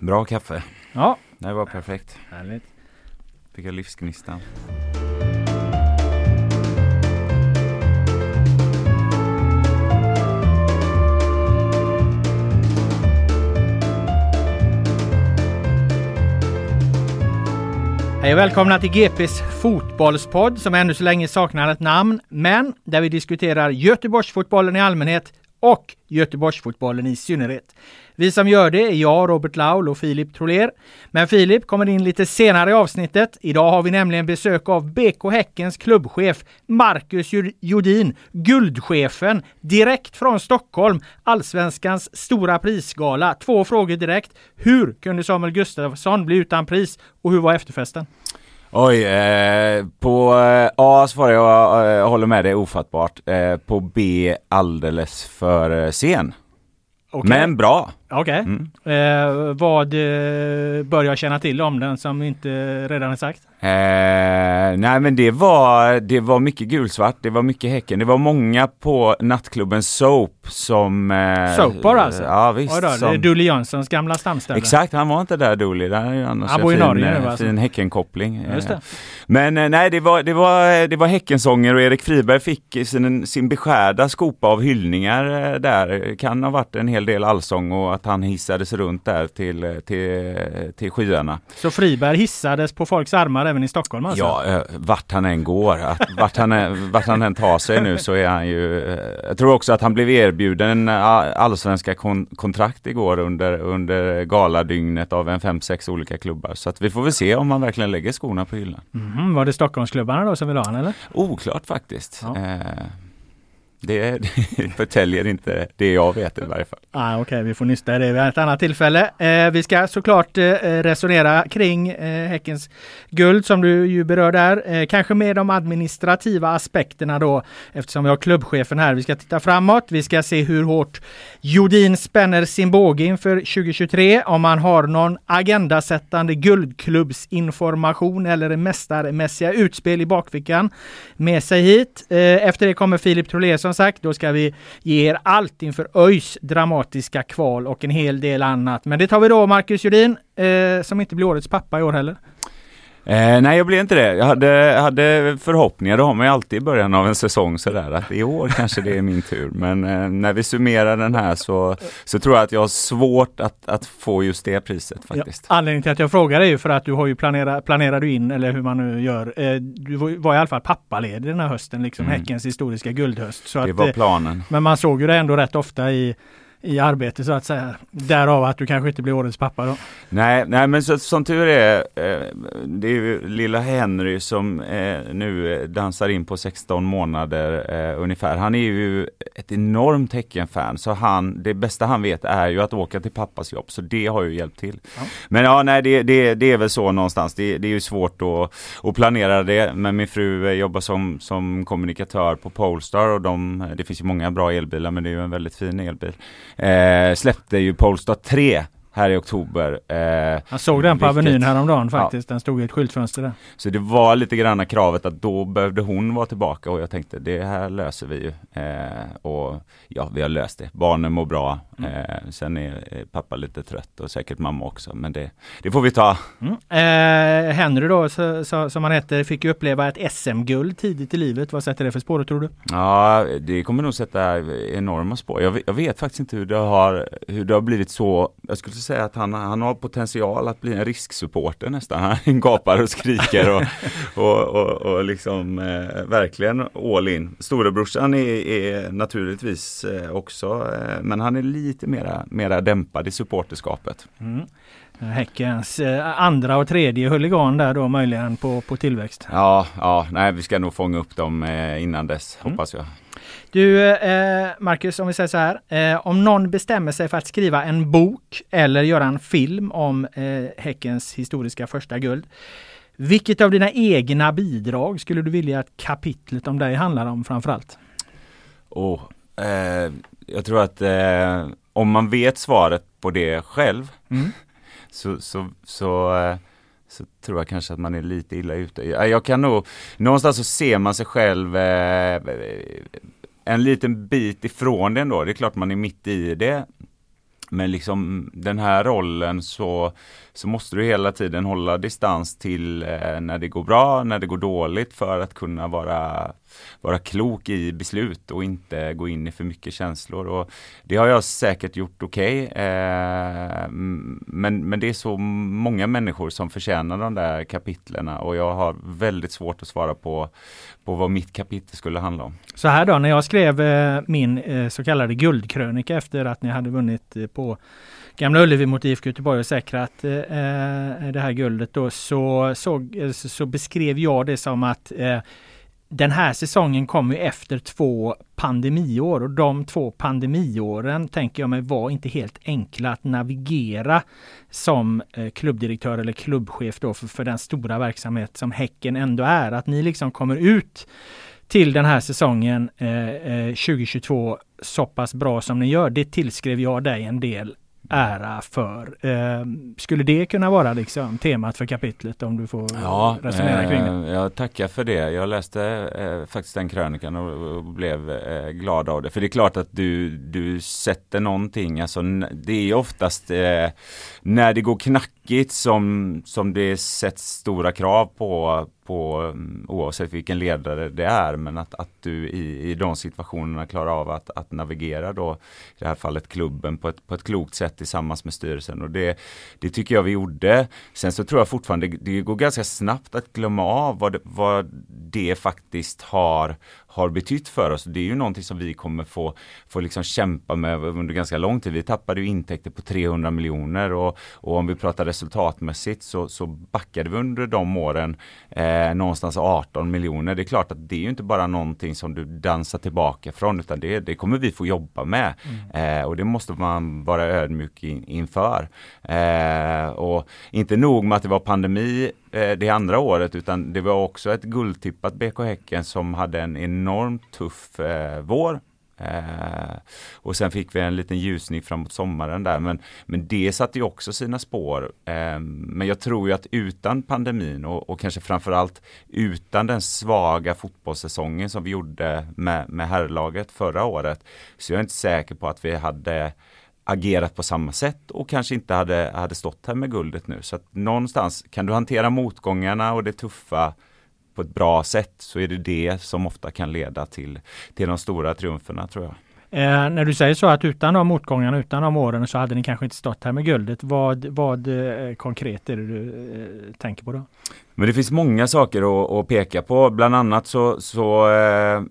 Bra kaffe. Ja, Det var perfekt. härligt. Fick jag livsgnistan. Hej och välkomna till GPs fotbollspodd som ännu så länge saknar ett namn, men där vi diskuterar Göteborgsfotbollen i allmänhet och Göteborgsfotbollen i synnerhet. Vi som gör det är jag, Robert Laul och Filip Troler. Men Filip kommer in lite senare i avsnittet. Idag har vi nämligen besök av BK Häckens klubbchef Marcus Jodin, guldchefen, direkt från Stockholm, Allsvenskans stora prisgala. Två frågor direkt. Hur kunde Samuel Gustafsson bli utan pris och hur var efterfesten? Oj, eh, på eh, A svarar jag, eh, jag håller med dig, ofattbart. Eh, på B alldeles för eh, sen. Okej. Men bra. Okej. Mm. Eh, vad eh, bör jag känna till om den som inte redan är sagt? Eh, nej men det var, det var mycket gulsvart, det var mycket Häcken. Det var många på nattklubben Soap som... Eh, Soapbar alltså? Ja visst. Oj då, det är som, Dully Jönssons gamla stamställe. Exakt, han var inte där Dooley. Där är ju annars Han bor i fin, Norge eh, nu, alltså. fin Häckenkoppling. Just Eh, det. Men eh, nej, det var, det var, det var Häckensånger och Erik Friberg fick sin, sin beskärda skopa av hyllningar eh, där. Kan ha varit en hel del allsång och att han hissades runt där till, till, till skyarna. Så Friberg hissades på folks armar även i Stockholm alltså? Ja, eh, vart han än går, att, vart, han vart han än tar sig nu så är han ju... eh, Jag tror också att han blev erbjuden eh, allsvenska kon, kontrakt igår under, under galadygnet av en fem, sex olika klubbar. Så att vi får väl se om han verkligen lägger skorna på hyllan. Mhm, var det Stockholmsklubbarna då som ville ha han eller? Oklart faktiskt. Ja. Eh, det, det förtäljer inte det jag vet i varje fall. Ah, Okej, vi får nysta i det vid ett annat tillfälle. Eh, vi ska såklart eh, resonera kring eh, Häckens guld som du ju berör där. Eh, kanske med de administrativa aspekterna då eftersom vi har klubbchefen här. Vi ska titta framåt. Vi ska se hur hårt Jodin spänner sin båge inför 2023. Om man har någon agendasättande guldklubbsinformation eller mästarmässiga utspel i bakfickan med sig hit. Eh, efter det kommer Filip Trolesson som sagt. Då ska vi ge er allt inför ÖIS dramatiska kval och en hel del annat. Men det tar vi då Marcus Judin eh, som inte blir årets pappa i år heller. Eh, nej, jag blev inte det. Jag hade, hade förhoppningar, det har man ju alltid i början av en säsong sådär, att i år kanske det är min tur. Men eh, när vi summerar den här så, så tror jag att jag har svårt att, att få just det priset faktiskt. Ja, anledningen till att jag frågar är ju för att du har ju planerat, planerar du in, eller hur man nu gör, eh, du var, i alla fall pappaledig den här hösten, liksom Mm. Häckens historiska guldhöst. Så det att, var eh, planen. men man såg ju det ändå rätt ofta i i arbete så att säga. Därav att du kanske inte blir årets pappa då. Nej, nej men så, som tur är, eh, det är ju lilla Henry som eh, nu dansar in på 16 månader eh, ungefär. Han är ju ett enormt Häcken-fan så han, det bästa han vet är ju att åka till pappas jobb så det har ju hjälpt till. Ja. Men ja, nej det, det, det, är väl så någonstans. Det, det är ju svårt att, att planera det men min fru jobbar som, som kommunikatör på Polestar och de, det finns ju många bra elbilar men det är ju en väldigt fin elbil eh, släppte ju Polestar 3 här i oktober. Eh, jag såg den på vilket, Avenyn häromdagen faktiskt. Ja. Den stod i ett skyltfönster där. Så det var lite grann kravet att då behövde hon vara tillbaka och jag tänkte det här löser vi ju. Eh, och ja, vi har löst det. Barnen mår bra. Mm. Eh, sen är pappa lite trött och säkert mamma också. Men det, det får vi ta. Mm. Eh, Henry då, så, så, som han heter, fick ju uppleva ett SM-guld tidigt i livet. Vad sätter det för spår tror du? Ja, det kommer nog sätta enorma spår. Jag, jag vet faktiskt inte hur det har, hur det har blivit så. Jag skulle säga att han, han har potential att bli en risksupporter nästan. Han gapar och skriker och, och, och, och liksom eh, verkligen all in. Storebrorsan är, är naturligtvis eh, också, eh, men han är lite mera, mera dämpad i supporterskapet. Mm. Häckens eh, andra och tredje huligan där då möjligen på, på tillväxt. Ja, ja, nej vi ska nog fånga upp dem eh, innan dess mm. hoppas jag. Du eh, Marcus, om vi säger så här. Eh, om någon bestämmer sig för att skriva en bok eller göra en film om eh, Häckens historiska första guld. Vilket av dina egna bidrag skulle du vilja att kapitlet om dig handlar om framförallt? Oh, eh, jag tror att eh, om man vet svaret på det själv mm. så, så, så eh, så tror jag kanske att man är lite illa ute. Jag kan nog, någonstans så ser man sig själv eh, en liten bit ifrån det ändå. Det är klart man är mitt i det. Men liksom den här rollen så, så måste du hela tiden hålla distans till eh, när det går bra, när det går dåligt för att kunna vara vara klok i beslut och inte gå in i för mycket känslor. Och det har jag säkert gjort okej. Okay. Eh, men, men det är så många människor som förtjänar de där kapitlerna och jag har väldigt svårt att svara på, på vad mitt kapitel skulle handla om. Så här då, när jag skrev eh, min eh, så kallade guldkrönika efter att ni hade vunnit eh, på Gamla Ullevi mot IFK Göteborg och säkrat eh, eh, det här guldet då så, eh, så, så beskrev jag det som att eh, den här säsongen kommer efter två pandemiår och de två pandemiåren tänker jag mig var inte helt enkla att navigera som eh, klubbdirektör eller klubbchef då för, för den stora verksamhet som Häcken ändå är. Att ni liksom kommer ut till den här säsongen eh, eh 2022 så pass bra som ni gör. Det tillskrev jag dig en del ära för. Eh, skulle det kunna vara liksom temat för kapitlet om du får ja, resonera kring det? Eh, jag tackar för det. Jag läste eh, faktiskt den krönikan och, och blev eh, glad av det. För det är klart att du, du sätter någonting, alltså det är oftast eh, när det går knackigt som, som det sätts stora krav på på mm, oavsett vilken ledare det är men att, att du i, i de situationerna klarar av att, att navigera då i det här fallet klubben på ett, på ett klokt sätt tillsammans med styrelsen och det, det tycker jag vi gjorde. Sen så tror jag fortfarande det, det går ganska snabbt att glömma av vad det, vad det faktiskt har, har betytt för oss. Det är ju någonting som vi kommer få, få liksom kämpa med under ganska lång tid. Vi tappade ju intäkter på 300 miljoner och, och om vi pratar resultatmässigt så, så backade vi under de åren eh, någonstans 18 miljoner. Det är klart att det är ju inte bara någonting som du dansar tillbaka från utan det, det kommer vi få jobba med mm. eh, och det måste man vara ödmjuk in, inför. Eh, och inte nog med att det var pandemi Eh, det andra året utan det var också ett guldtippat BK Häcken som hade en enormt tuff eh, vår. Eh, och sen fick vi en liten ljusning framåt sommaren där men, men det satte ju också sina spår. Eh, men jag tror ju att utan pandemin och, och kanske framförallt utan den svaga fotbollssäsongen som vi gjorde med, med herrlaget förra året så jag är inte säker på att vi hade agerat på samma sätt och kanske inte hade, hade stått här med guldet nu. Så att någonstans kan du hantera motgångarna och det tuffa på ett bra sätt så är det det som ofta kan leda till, till de stora triumferna tror jag. Eh, när du säger så att utan de motgångarna, utan de åren så hade ni kanske inte stått här med guldet. Vad, vad eh, konkret är det du eh, tänker på då? Men det finns många saker att, att, peka på. Bland annat så, så eh,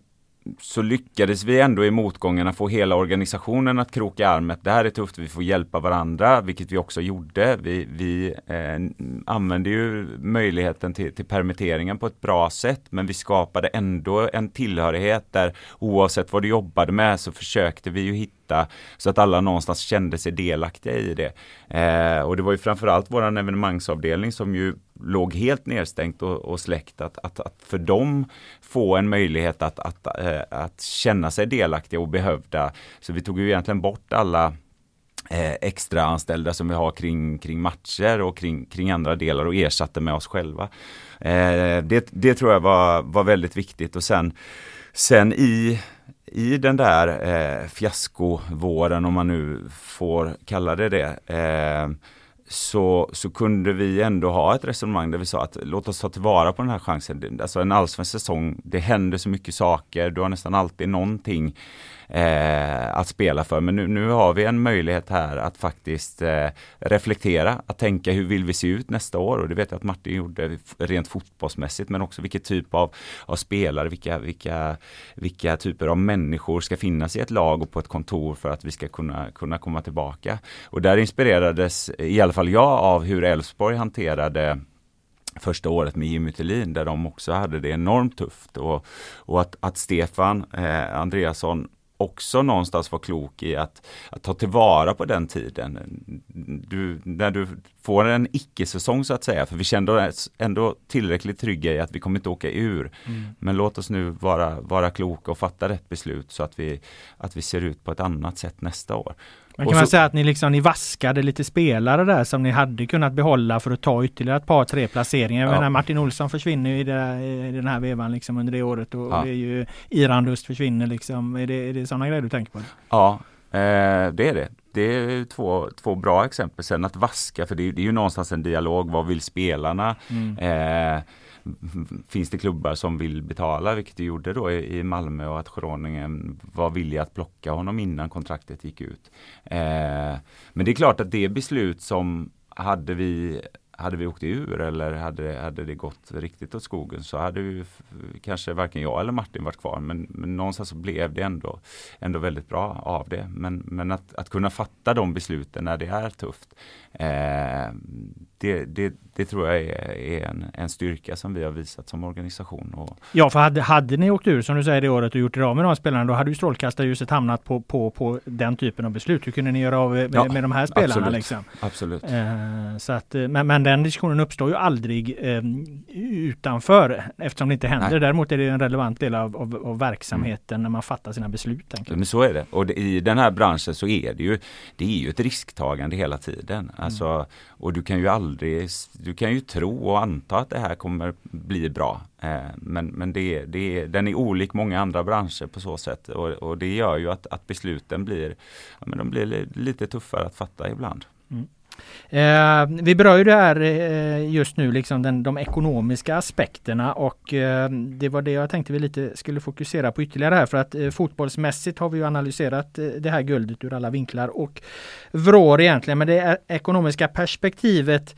så lyckades vi ändå i motgångarna få hela organisationen att kroka armet. Det här är tufft, vi får hjälpa varandra, vilket vi också gjorde. Vi, vi eh, använde ju möjligheten till, till permitteringen på ett bra sätt, men vi skapade ändå en tillhörighet där oavsett vad du jobbade med så försökte vi ju hitta så att alla någonstans kände sig delaktiga i det. Eh, och det var ju framförallt våran evenemangsavdelning som ju låg helt nedstängt och, och släckt, att, att, att, för dem få en möjlighet att, att, äh, att känna sig delaktiga och behövda. Så vi tog ju egentligen bort alla eh, extra anställda som vi har kring, kring matcher och kring, kring andra delar och ersatte med oss själva. Eh, det, det tror jag var, var väldigt viktigt och sen, sen i i den där eh, fiaskovåren, om man nu får kalla det det, eh, så, så kunde vi ändå ha ett resonemang där vi sa att låt oss ta tillvara på den här chansen. Alltså en allsvensk säsong, det händer så mycket saker, du har nästan alltid någonting eh, att spela för. Men nu, nu har vi en möjlighet här att faktiskt eh, reflektera, att tänka hur vill vi se ut nästa år? Och det vet jag att Martin gjorde rent fotbollsmässigt, men också vilken typ av, av spelare, vilka, vilka, vilka typer av människor ska finnas i ett lag och på ett kontor för att vi ska kunna, kunna komma tillbaka. Och där inspirerades i alla fall jag av hur Elfsborg hanterade första året med Jimmy Tillin där de också hade det enormt tufft och, och att, att Stefan eh, Andreasson också någonstans vara klok i att, att ta tillvara på den tiden. Du, när du får en icke-säsong så att säga, för vi kände ändå tillräckligt trygga i att vi kommer inte åka ur. Mm. Men låt oss nu vara, vara kloka och fatta rätt beslut så att vi, att vi ser ut på ett annat sätt nästa år. Men kan så, man säga att ni liksom ni vaskade lite spelare där som ni hade kunnat behålla för att ta ytterligare ett par tre placeringar. Ja. menar Martin Olsson försvinner i, det, i den här vevan liksom under det året och, ja. och det är ju Irandust försvinner liksom. Är det, är det sådana grejer du tänker på? Ja, eh, det är det. Det är två, två bra exempel. Sen att vaska, för det, det är ju någonstans en dialog. Vad vill spelarna? Mm. Eh, finns det klubbar som vill betala, vilket det gjorde då i Malmö och att Groningen var villig att plocka honom innan kontraktet gick ut. Eh, men det är klart att det beslut som hade vi hade vi åkt ur eller hade, hade det gått riktigt åt skogen så hade ju kanske varken jag eller Martin varit kvar. Men, men någonstans så blev det ändå, ändå väldigt bra av det. Men, men att, att kunna fatta de besluten när det är tufft. Eh, det, det, det, tror jag är, är en, en, styrka som vi har visat som organisation. Och... Ja, för hade, hade ni åkt ur som du säger det året och gjort er av med de spelarna, då hade ju strålkastarljuset hamnat på, på, på den typen av beslut. Hur kunde ni göra av med, ja, med de här spelarna? Absolut. Liksom? absolut. Eh, så att, eh, men, men den diskussionen uppstår ju aldrig eh, utanför eftersom det inte händer. Nej. Däremot är det en relevant del av, av, av verksamheten mm. när man fattar sina beslut. Men så är det. Och det, i den här branschen så är det ju, det är ju ett risktagande hela tiden. Alltså, mm. Och du kan ju aldrig, du kan ju tro och anta att det här kommer bli bra. Eh, men men det, det, den är olik många andra branscher på så sätt och, och det gör ju att, att besluten blir, ja, men de blir lite tuffare att fatta ibland. Mm. Eh, vi berör ju det här eh, just nu, liksom den, de ekonomiska aspekterna och eh, det var det jag tänkte vi lite skulle fokusera på ytterligare här för att eh, fotbollsmässigt har vi ju analyserat eh, det här guldet ur alla vinklar och vrår egentligen, men det ekonomiska perspektivet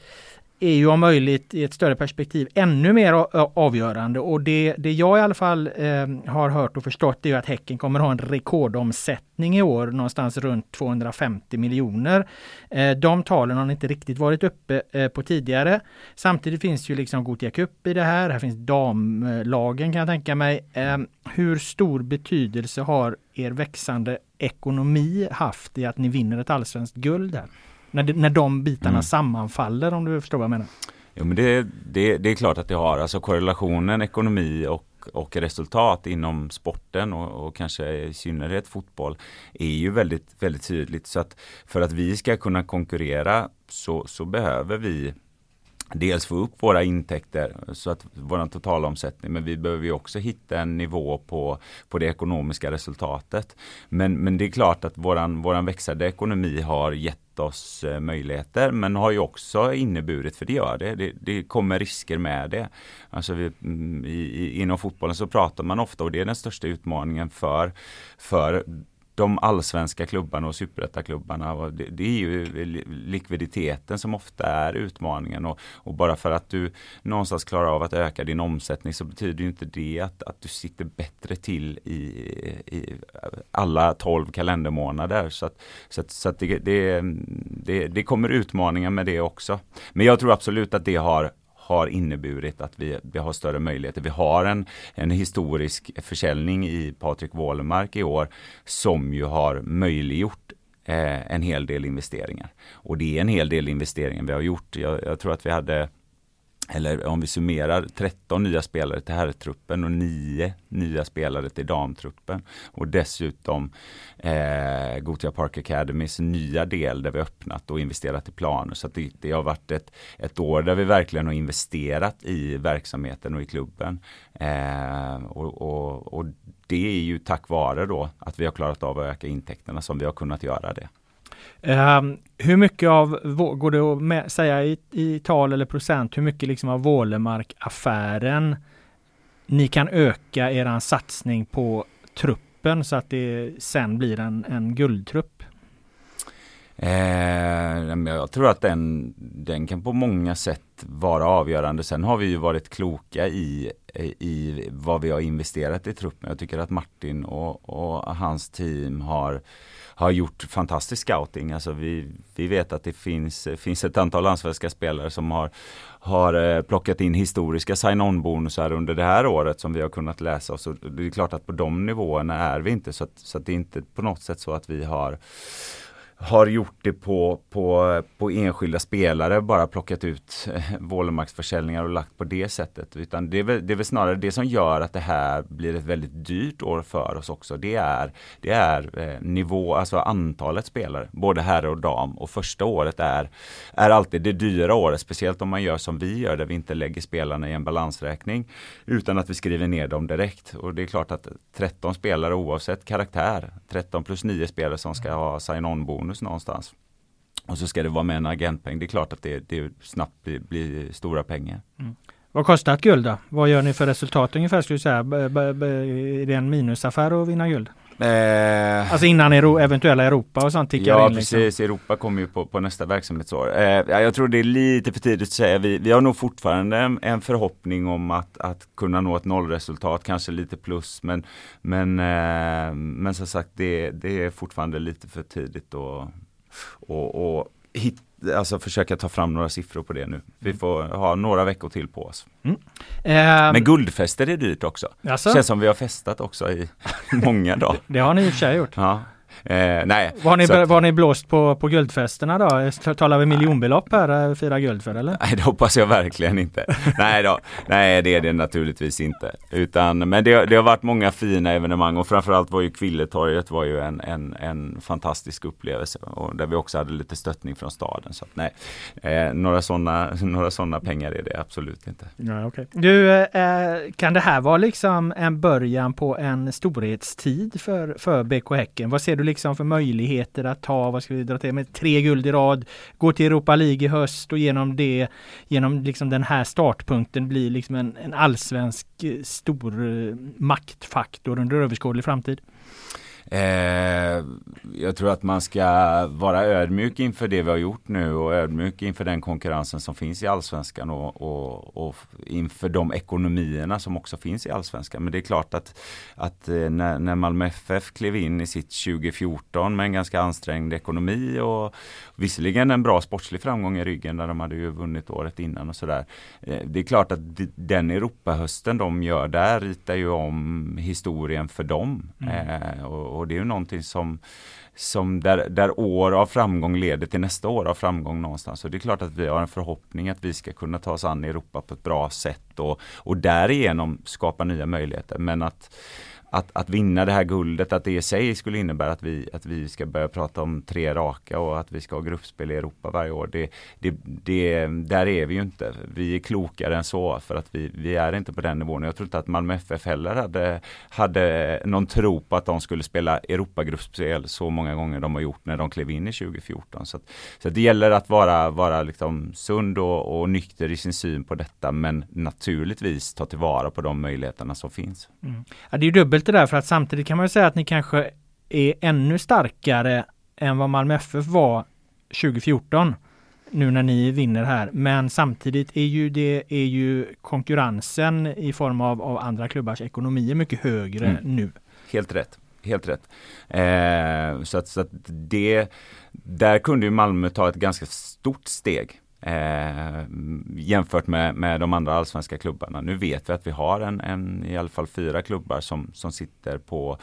är ju om möjligt i ett större perspektiv ännu mer avgörande och det, det jag i alla fall eh, har hört och förstått är att Häcken kommer ha en rekordomsättning i år någonstans runt 250 miljoner. Eh, de talen har inte riktigt varit uppe eh, på tidigare. Samtidigt finns ju liksom Gothia Cup i det här. Här finns damlagen kan jag tänka mig. Eh, hur stor betydelse har er växande ekonomi haft i att ni vinner ett allsvenskt guld här? När, det, när de bitarna mm. sammanfaller om du förstår vad jag menar. Jo men det, det, det är klart att det har, alltså korrelationen ekonomi och och resultat inom sporten och, och, kanske i synnerhet fotboll är ju väldigt, väldigt tydligt. Så att för att vi ska kunna konkurrera så, så behöver vi dels få upp våra intäkter så att vår totala omsättning men vi behöver ju också hitta en nivå på, på det ekonomiska resultatet. Men, men det är klart att våran, våran växande ekonomi har gett oss eh, möjligheter men har ju också inneburit, för det gör det, det, det kommer risker med det. Alltså vi, mm, i, inom fotbollen så pratar man ofta och det är den största utmaningen för, för de allsvenska klubbarna och superettaklubbarna. Det, det är ju likviditeten som ofta är utmaningen och, och, bara för att du någonstans klarar av att öka din omsättning så betyder ju inte det att, att du sitter bättre till i, i alla 12 kalendermånader. Så att, så att, så att det, det, det, det kommer utmaningar med det också. Men jag tror absolut att det har har inneburit att vi, vi har större möjligheter. Vi har en, en historisk försäljning i Patrik Wålemark i år som ju har möjliggjort eh, en hel del investeringar. Och det är en hel del investeringar vi har gjort. Jag, jag tror att vi hade eller om vi summerar 13 nya spelare till herrtruppen och 9 nya spelare till damtruppen. Och dessutom eh, Gothia Park Academys nya del där vi öppnat och investerat i planer. Så det, det, har varit ett, ett år där vi verkligen har investerat i verksamheten och i klubben. Eh, och, och, och det är ju tack vare då att vi har klarat av att öka intäkterna som vi har kunnat göra det. Um, hur mycket av, går det att med, säga i, i, tal eller procent, hur mycket liksom av Vålemark-affären ni kan öka er satsning på truppen så att det sen blir en, en guldtrupp? Eh, jag tror att den, den kan på många sätt vara avgörande. Sen har vi ju varit kloka i, i vad vi har investerat i truppen. Jag tycker att Martin och, och hans team har har gjort fantastisk scouting. Alltså vi, vi vet att det finns, finns ett antal landsvenska spelare som har, har eh, plockat in historiska sign-on bonusar under det här året som vi har kunnat läsa. oss. det är klart att på de nivåerna är vi inte så att, så att det är inte på något sätt så att vi har har gjort det på, på, på enskilda spelare, bara plockat ut eh, Wålemarksförsäljningar och lagt på det sättet. Utan det är, väl, det är väl snarare det som gör att det här blir ett väldigt dyrt år för oss också. Det är, det är eh, nivå, alltså antalet spelare, både herre och dam. Och första året är, är alltid det dyra året, speciellt om man gör som vi gör, där vi inte lägger spelarna i en balansräkning, utan att vi skriver ner dem direkt. Och det är klart att 13 spelare oavsett karaktär, 13 plus 9 spelare som ska ha sign-on bonus någonstans. Och så ska det vara med en agentpeng. Det är klart att det, det snabbt blir, blir stora pengar. Mm. Vad kostar ett guld då? Vad gör ni för resultat ungefär skulle du säga? Är det en minusaffär att vinna guld? Eh, alltså innan Euro, eventuella Europa och sånt tickar ja, in? Ja liksom. precis, Europa kommer ju på, på nästa verksamhetsår. Eh, jag tror det är lite för tidigt att säga. Vi, vi har nog fortfarande en, en förhoppning om att, att kunna nå ett nollresultat, kanske lite plus. Men, men, eh, men som sagt det, det är fortfarande lite för tidigt att och, och hitta alltså försöka ta fram några siffror på det nu. Vi mm. får ha några veckor till på oss. Mm. Um, Men guldfester är dyrt också. Alltså? Känns som vi har festat också i många dagar. Det har ni i och för sig gjort. Ja. Eh, nej. Var ni, att, var ni blåst på, på guldfesterna då? Talar vi miljonbelopp här, eh, fira guld för eller? Nej det hoppas jag verkligen inte. nej då, nej det är det naturligtvis inte. Utan, men det, det har varit många fina evenemang och framförallt var ju Kvilletorget var ju en, en, en fantastisk upplevelse och där vi också hade lite stöttning från staden. Så att, nej, eh, några sådana några såna pengar är det absolut inte. Ja, okay. Du, eh, kan det här vara liksom en början på en storhetstid för, för BK Häcken? Vad ser du liksom för möjligheter att ta, vad ska vi dra till med, tre guld i rad, gå till Europa League i höst och genom det, genom liksom den här startpunkten bli liksom en, en allsvensk eh, stor eh, maktfaktor under överskådlig framtid? Eh, jag tror att man ska vara ödmjuk inför det vi har gjort nu och ödmjuk inför den konkurrensen som finns i allsvenskan och, och, och inför de ekonomierna som också finns i allsvenskan. Men det är klart att, att eh, när, när Malmö FF klev in i sitt 2014 med en ganska ansträngd ekonomi och visserligen en bra sportslig framgång i ryggen där de hade ju vunnit året innan och sådär. Eh, det är klart att den Europahösten de gör där ritar ju om historien för dem. Mm. Eh, och, och det är ju någonting som, som där, där år av framgång leder till nästa år av framgång någonstans. Och det är klart att vi har en förhoppning att vi ska kunna ta oss an Europa på ett bra sätt och, och därigenom skapa nya möjligheter. Men att att, att vinna det här guldet, att det i sig skulle innebära att vi, att vi ska börja prata om tre raka och att vi ska ha gruppspel i Europa varje år. Det, det, det, där är vi ju inte. Vi är klokare än så för att vi, vi är inte på den nivån. Jag tror inte att Malmö FF heller hade, hade någon tro på att de skulle spela Europagruppspel så många gånger de har gjort när de klev in i 2014. Så, att, så att det gäller att vara, vara liksom sund och, och nykter i sin syn på detta men naturligtvis ta tillvara på de möjligheterna som finns. Mm. Ja, det är dubbelt dubbelt det där för att samtidigt kan man säga att ni kanske är ännu starkare än vad Malmö FF var 2014 nu när ni vinner här. Men samtidigt är ju det är ju konkurrensen i form av, av andra klubbars ekonomier mycket högre mm. nu. Helt rätt. Helt rätt. Eh, så att, så att det, där kunde ju Malmö ta ett ganska stort steg. Eh, jämfört med, med de andra allsvenska klubbarna. Nu vet vi att vi har en, en i alla fall fyra klubbar som, som sitter på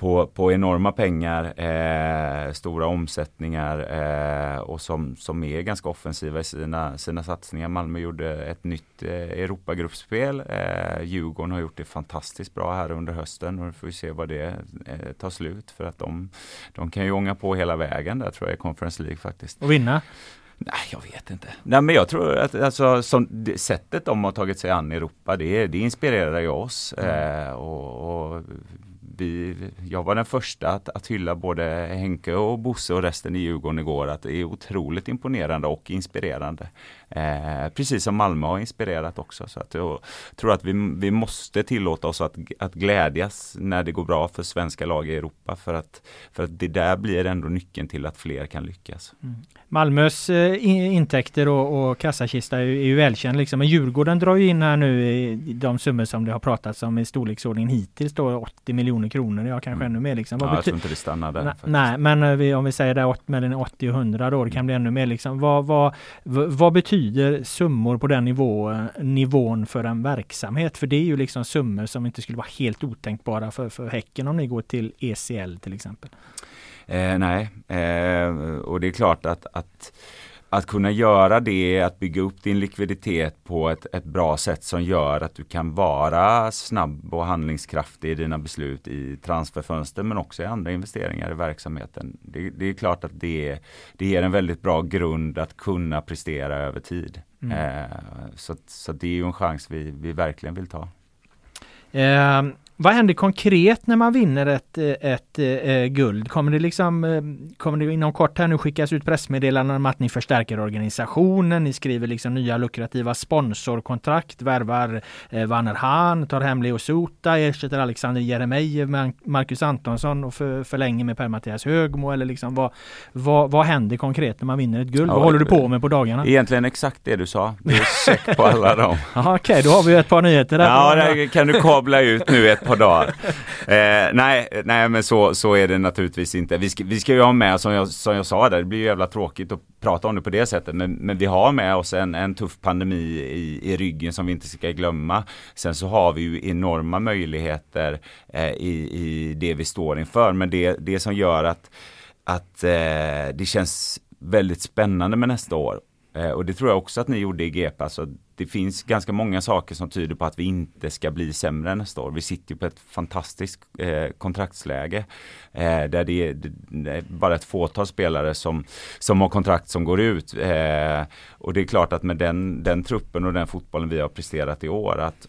på, på enorma pengar, eh, stora omsättningar eh, och som, som är ganska offensiva i sina, sina satsningar. Malmö gjorde ett nytt eh, Europagruppspel. Eh, Djurgården har gjort det fantastiskt bra här under hösten och nu får vi se vad det eh, tar slut för att de, de kan ju ånga på hela vägen där tror jag i Conference League faktiskt. Och vinna? Nej, jag vet inte. Nej, men jag tror att alltså, som, det, sättet de har tagit sig an Europa, det, det inspirerar ju oss. Mm. Eh, och, och vi, jag var den första att, att hylla både Henke och Bosse och resten i Djurgården igår. Att det är otroligt imponerande och inspirerande. Eh, precis som Malmö har inspirerat också. Så att jag tror att vi, vi måste tillåta oss att, att glädjas när det går bra för svenska lag i Europa. För att, för att det där blir ändå nyckeln till att fler kan lyckas. Mm. Malmös eh, intäkter och, och kassakista är, är ju välkänd. Liksom. Men Djurgården drar ju in här nu i de summor som det har pratats om i storleksordningen hittills då 80 miljoner kronor. Ja, kanske mm. ännu mer. Liksom. Vad ja, jag tror inte det stannar där. nej, men eh, vi, om vi säger där mellan 80 och 100 då, det kan bli ännu mer. Liksom. Vad, vad, vad betyder summor på den nivå, nivån för en verksamhet? För det är ju liksom summor som inte skulle vara helt otänkbara för, för Häcken om ni går till ECL till exempel. Eh, nej, eh, och det är klart att, att att kunna göra det, att bygga upp din likviditet på ett, ett bra sätt som gör att du kan vara snabb och handlingskraftig i dina beslut i transferfönster men också i andra investeringar i verksamheten. Det, det är klart att det, det ger en väldigt bra grund att kunna prestera över tid. Mm. Eh, så, så det är ju en chans vi, vi verkligen vill ta. Eh, vad händer konkret när man vinner ett, eh, ett, ett eh, guld? Kommer det liksom eh, Kommer det inom kort här nu skickas ut pressmeddelanden om att ni förstärker organisationen? Ni skriver liksom nya lukrativa sponsorkontrakt, värvar eh, Vanner Hahn, tar hem Leo Sota, ersätter Alexander Jeremejeff med Marcus Antonsson och för, förlänger med Per-Mattias Högmo eller liksom vad, vad, vad händer konkret när man vinner ett guld? Ja, vad håller du på med på dagarna? Egentligen exakt det du sa. Det är check på alla dem. Okej, okay, då har vi ett par nyheter där. Ja, det kan du kabla ut nu ett par dagar. Eh, nej, nej, men så, så är det naturligtvis inte. Vi ska, vi ska ju ha med, som jag, som jag sa där, det blir ju jävla tråkigt att prata om det på det sättet. Men, men vi har med oss en, en tuff pandemi i, i ryggen som vi inte ska glömma. Sen så har vi ju enorma möjligheter eh, i, i det vi står inför. Men det, det som gör att, att eh, det känns väldigt spännande med nästa år Eh, och det tror jag också att ni gjorde i GP. Alltså, det finns ganska många saker som tyder på att vi inte ska bli sämre nästa år. Vi sitter ju på ett fantastiskt eh, kontraktsläge. Eh, där det är, det är, bara ett fåtal spelare som, som har kontrakt som går ut. Eh, och det är klart att med den, den truppen och den fotbollen vi har presterat i år att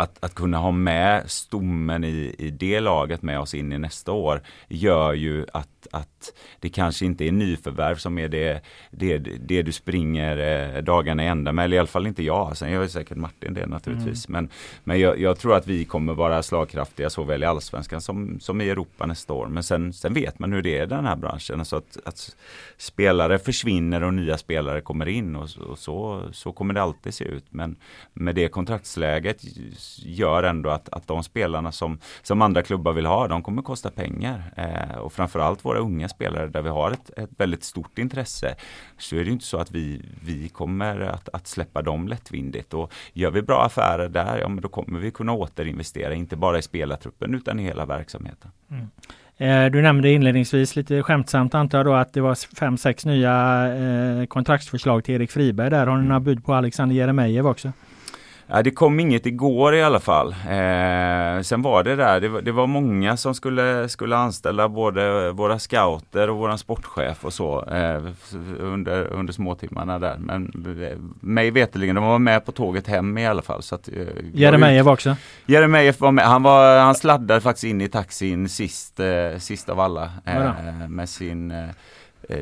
att, att kunna ha med stommen i, i det laget med oss in i nästa år gör ju att, att det kanske inte är nyförvärv som är det, det, det du springer eh, dagarna i ända med. Eller i alla fall inte jag. Sen gör säkert Martin det naturligtvis. Mm. Men, men jag, jag, tror att vi kommer vara slagkraftiga såväl i allsvenskan som, som i Europa nästa år. Men sen, sen vet man hur det är i den här branschen. Så att, att spelare försvinner och nya spelare kommer in och, och så, så kommer det alltid se ut. Men med det kontraktsläget gör ändå att, att de spelarna som, som andra klubbar vill ha, de kommer kosta pengar. Eh, och framförallt våra unga spelare där vi har ett, ett väldigt stort intresse. Så är det inte så att vi, vi kommer att, att släppa dem lättvindigt. Och gör vi bra affärer där, ja men då kommer vi kunna återinvestera, inte bara i spelartruppen utan i hela verksamheten. Mm. Eh, du nämnde inledningsvis lite skämtsamt antar jag då att det var fem, sex nya eh, kontraktsförslag till Erik Friberg där. Har ni några bud på Alexander Jeremejeff också? Ja, det kom inget igår i alla fall. Eh, sen var det där, det var, det var, många som skulle, skulle anställa både våra scouter och våran sportchef och så eh, under, under småtimmarna där. Men eh, mig veterligen, de var med på tåget hem i alla fall. Så att, eh, Jeremejeff också? Jeremejeff var med, han, var, han sladdade faktiskt in i taxin sist, eh, sist av alla eh, med sin eh,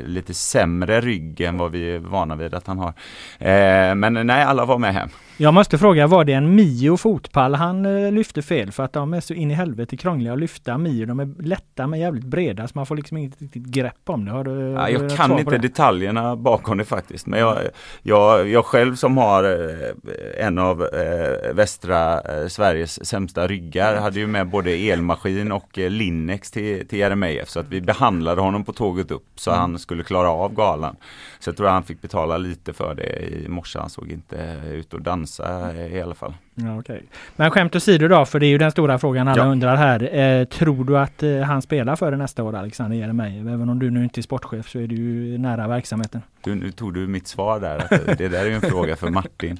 lite sämre rygg än vad vi är vana vid att han har. Eh, men nej, alla var med hem. Jag måste fråga, var det en Mio fotpall han eh, lyfte fel? För att de är så in i helvete krångliga att lyfta Mio. De är lätta men jävligt breda så man får liksom inget riktigt grepp om det. Har du, ja, jag kan inte detaljerna bakom det faktiskt. Men jag, jag, jag själv som har eh, en av eh, västra eh, Sveriges sämsta ryggar hade ju med både elmaskin och eh, Linnex till, till Jeremejeff. Så att vi behandlade honom på tåget upp så mm. han skulle klara av galan. Så jag tror han fick betala lite för det i morse. Han såg inte ut att dansa i alla fall. Ja, okay. Men skämt åsido då, för det är ju den stora frågan alla ja. undrar här. Eh, tror du att eh, han spelar för det nästa år, Alexander Jeremejeff? Även om du nu inte är sportchef så är du ju nära verksamheten. Du, nu tog du mitt svar där. det där är ju en fråga för Martin.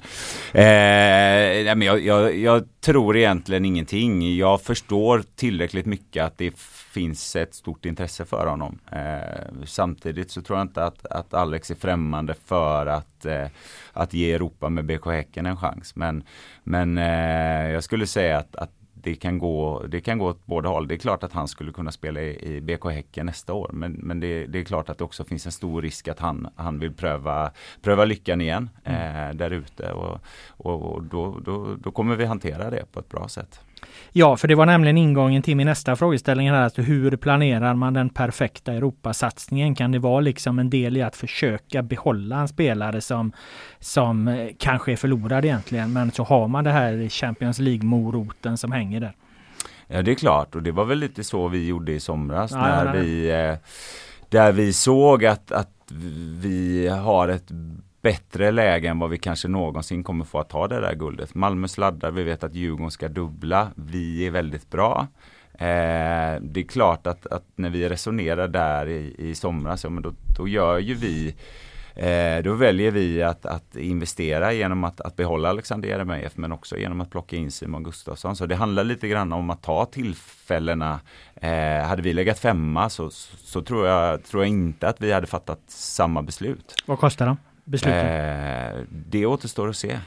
Eh, men jag, jag, jag tror egentligen ingenting. Jag förstår tillräckligt mycket att det finns ett stort intresse för honom. Eh, samtidigt så tror jag inte att, att Alex är främmande för att, eh, att ge Europa med BK Häcken en chans. Men, men eh, jag skulle säga att, att det kan, gå, det kan gå åt båda håll. Det är klart att han skulle kunna spela i, i BK Häcken nästa år. Men, men det, det, är klart att det också finns en stor risk att han, han vill pröva, pröva lyckan igen mm. eh, där ute. Och, och, och då, då, då kommer vi hantera det på ett bra sätt. Ja, för det var nämligen ingången till min nästa frågeställning här. Alltså hur planerar man den perfekta Europasatsningen? Kan det vara liksom en del i att försöka behålla en spelare som, som eh, kanske är förlorad egentligen, men så har man det här Champions League-moroten som hänger där? Ja, det är klart och det var väl lite så vi gjorde i somras ja, när vi eh, där vi såg att, att vi har ett bättre läge än vad vi kanske någonsin kommer få att ta det där guldet. Malmö sladdar, vi vet att Djurgården ska dubbla. Vi är väldigt bra. Eh, det är klart att, att, när vi resonerar där i, i somras, ja, men då, då gör ju vi eh, då väljer vi att, att investera genom att, att behålla Alexander Jeremejeff men också genom att plocka in Simon Gustafsson. Så det handlar lite grann om att ta tillfällena. Eh, hade vi legat femma så, så, så, tror, jag, tror jag inte att vi hade fattat samma beslut. Vad kostar de? Beslutet? Eh, det återstår att se.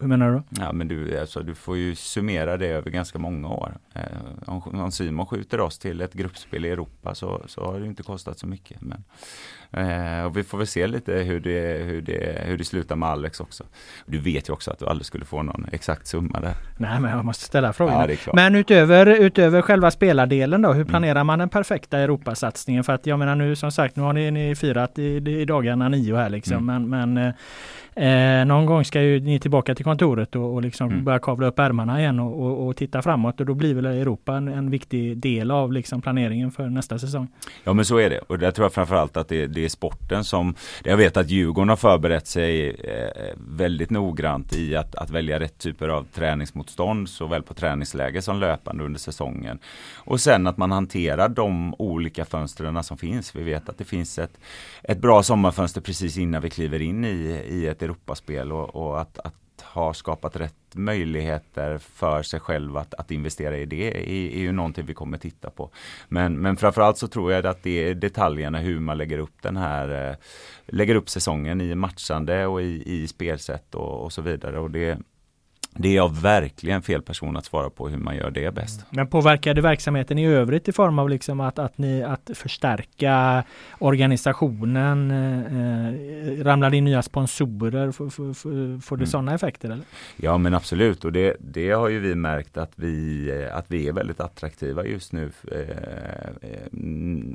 Hur menar du? Ja, men du, alltså, du får ju summera det över ganska många år. Eh, om, om Simon skjuter oss till ett gruppspel i Europa så, så har det inte kostat så mycket. Men, eh, och vi får väl se lite hur det, hur, det, hur det slutar med Alex också. Du vet ju också att du aldrig skulle få någon exakt summa där. Nej, men jag måste ställa frågan. Ja, men utöver, utöver själva spelardelen då, hur planerar mm. man den perfekta Europasatsningen? För att jag menar nu som sagt, nu har ni, ni firat i, i dagarna nio här liksom, mm. men, men Eh, någon gång ska ju ni tillbaka till kontoret och, och liksom mm. börja kavla upp ärmarna igen och, och, och, titta framåt och då blir väl Europa en, en, viktig del av liksom planeringen för nästa säsong. Ja men så är det och där tror jag framförallt att det, det är sporten som Jag vet att Djurgården har förberett sig eh, väldigt noggrant i att, att välja rätt typer av träningsmotstånd såväl på träningsläge som löpande under säsongen. Och sen att man hanterar de olika fönstren som finns. Vi vet att det finns ett, ett bra sommarfönster precis innan vi kliver in i, i ett Europaspel och, och att, att har skapat rätt möjligheter för sig själv att, att investera i det är, är ju någonting vi kommer titta på. Men, men framförallt så tror jag att det är detaljerna hur man lägger upp den här eh, lägger upp säsongen i matchande och i, i spelsätt och, och så vidare. Och det, det är jag verkligen fel person att svara på hur man gör det bäst. Men påverkar det verksamheten i övrigt i form av liksom att, att, ni, att förstärka organisationen? Eh, ramlar det in nya sponsorer? Får, får, får det mm. sådana effekter? Eller? Ja men absolut och det, det har ju vi märkt att vi, att vi är väldigt attraktiva just nu. Eh,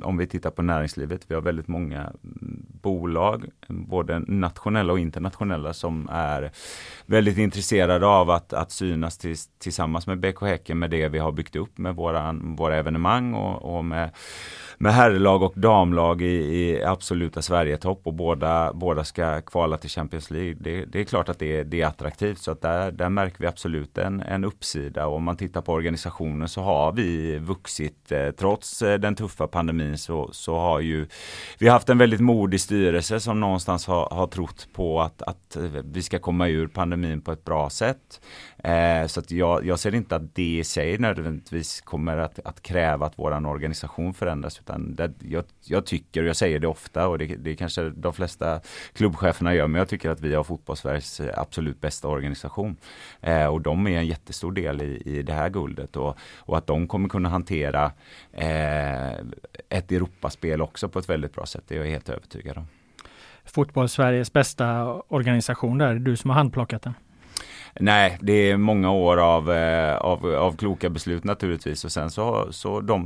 om vi tittar på näringslivet. Vi har väldigt många bolag, både nationella och internationella som är väldigt intresserade av att, att synas tills, tillsammans med BK Häcken med det vi har byggt upp med våra, våra evenemang och, och med med herrlag och damlag i, i absoluta Sverigetopp och båda, båda ska kvala till Champions League. Det, det är klart att det, det, är attraktivt så att där, där märker vi absolut en, en uppsida och om man tittar på organisationen så har vi vuxit eh, trots eh, den tuffa pandemin så, så har ju vi haft en väldigt modig styrelse som någonstans har, har trott på att, att eh, vi ska komma ur pandemin på ett bra sätt. Eh, så att jag, jag ser inte att det i sig nödvändigtvis kommer att, att kräva att våran organisation förändras. Utan det, jag, jag, tycker, och jag säger det ofta och det, det kanske de flesta klubbcheferna gör, men jag tycker att vi har fotbollssveriges absolut bästa organisation. Eh, och de är en jättestor del i, i det här guldet och, och att de kommer kunna hantera eh, ett Europaspel också på ett väldigt bra sätt, det är jag helt övertygad om. Fotbollssveriges bästa organisation där, du som har handplockat den? Nej, det är många år av, eh, av, av kloka beslut naturligtvis och sen så, så de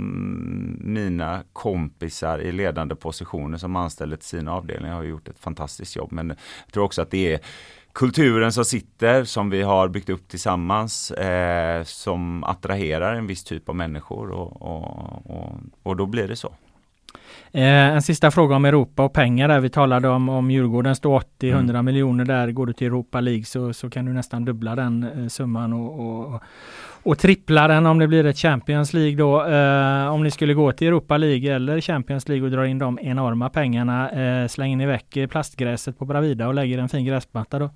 mina kompisar i ledande positioner som anställde till sina avdelningar har gjort ett fantastiskt jobb. Men jag tror också att det är kulturen som sitter, som vi har byggt upp tillsammans, eh, som attraherar en viss typ av människor och, och, och, och då blir det så. Eh, en sista fråga om Europa och pengar där. Vi talade om, om Djurgården står 80-100 mm. miljoner där. Går du till Europa League så, så kan du nästan dubbla den eh, summan och, och, och trippla den om det blir ett Champions League då. Eh, om ni skulle gå till Europa League eller Champions League och dra in de enorma pengarna. Eh, slänger ni väck plastgräset på Bravida och lägger en fin gräsmatta då?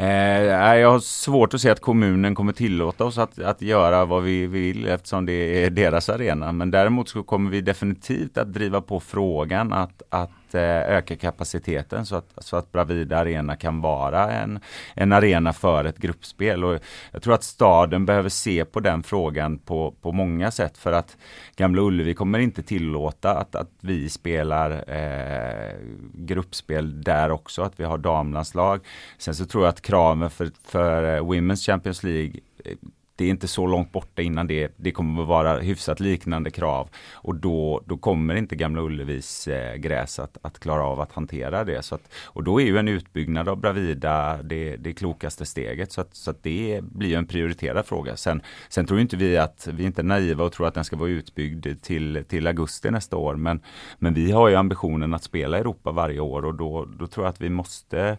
Eh, jag har svårt att se att kommunen kommer tillåta oss att, att göra vad vi vill eftersom det är deras arena. Men däremot så kommer vi definitivt att driva på frågan att, att Eh, öka kapaciteten så att, så att Bravida Arena kan vara en, en arena för ett gruppspel. Och jag tror att staden behöver se på den frågan på, på många sätt för att Gamla Ullevi kommer inte tillåta att, att vi spelar eh, gruppspel där också, att vi har damlandslag. Sen så tror jag att kraven för, för eh, Women's Champions League eh, det är inte så långt borta innan det, det kommer att vara hyfsat liknande krav. Och då, då kommer inte Gamla Ullevis eh, gräs att, att klara av att hantera det. Så att, och då är ju en utbyggnad av Bravida det, det klokaste steget. Så att, så att det blir en prioriterad fråga. Sen, sen tror inte vi att, vi är inte naiva och tror att den ska vara utbyggd till, till augusti nästa år. Men, men vi har ju ambitionen att spela i Europa varje år och då, då tror jag att vi måste,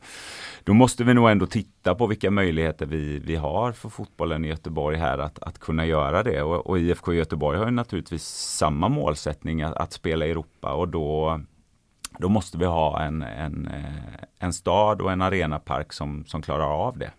då måste vi nog ändå titta på vilka möjligheter vi, vi har för fotbollen i Göteborg Göteborg här att, att kunna göra det. Och, och IFK Göteborg har ju naturligtvis samma målsättning att, att spela i Europa och då då måste vi ha en, en, eh, en stad och en arenapark som, som klarar av det.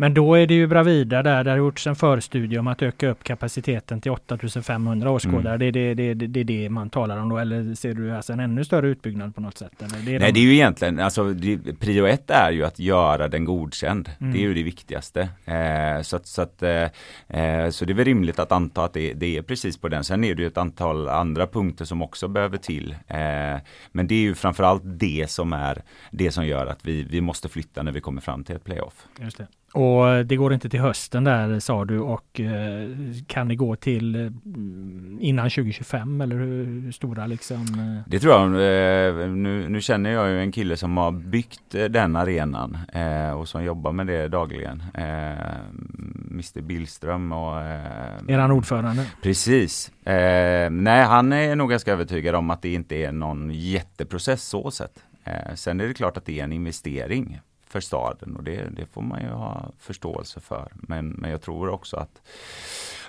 Men då är det ju Bravida där, det har gjorts en förstudie om att öka upp kapaciteten till 8500 åskådare. Mm. Det, är det, det, det, det man talar om då, eller ser du alltså en ännu större utbyggnad på något sätt? Det Nej, de... det är ju egentligen, alltså prio ett är ju att göra den godkänd. Mm. Det är ju det viktigaste. Eh, så, att, så, att, eh, eh, så det är väl rimligt att anta att det, det, är precis på den. Sen är det ju ett antal andra punkter som också behöver till. Eh, men det är ju framförallt det som är det som gör att vi, vi måste flytta när vi kommer fram till ett playoff. Just det. Och det går inte till hösten där sa du och eh, kan det gå till eh, innan 2025 eller hur stora liksom? Eh? Det tror jag. Nu, nu känner jag ju en kille som har byggt den arenan och som jobbar med det dagligen. Mr Billström och... Är han ordförande? Precis. Nej, han är nog ganska övertygad om att det inte är någon jätteprocess så sett. Sen är det klart att det är en investering för staden och det, det får man ju ha förståelse för. Men, men jag tror också att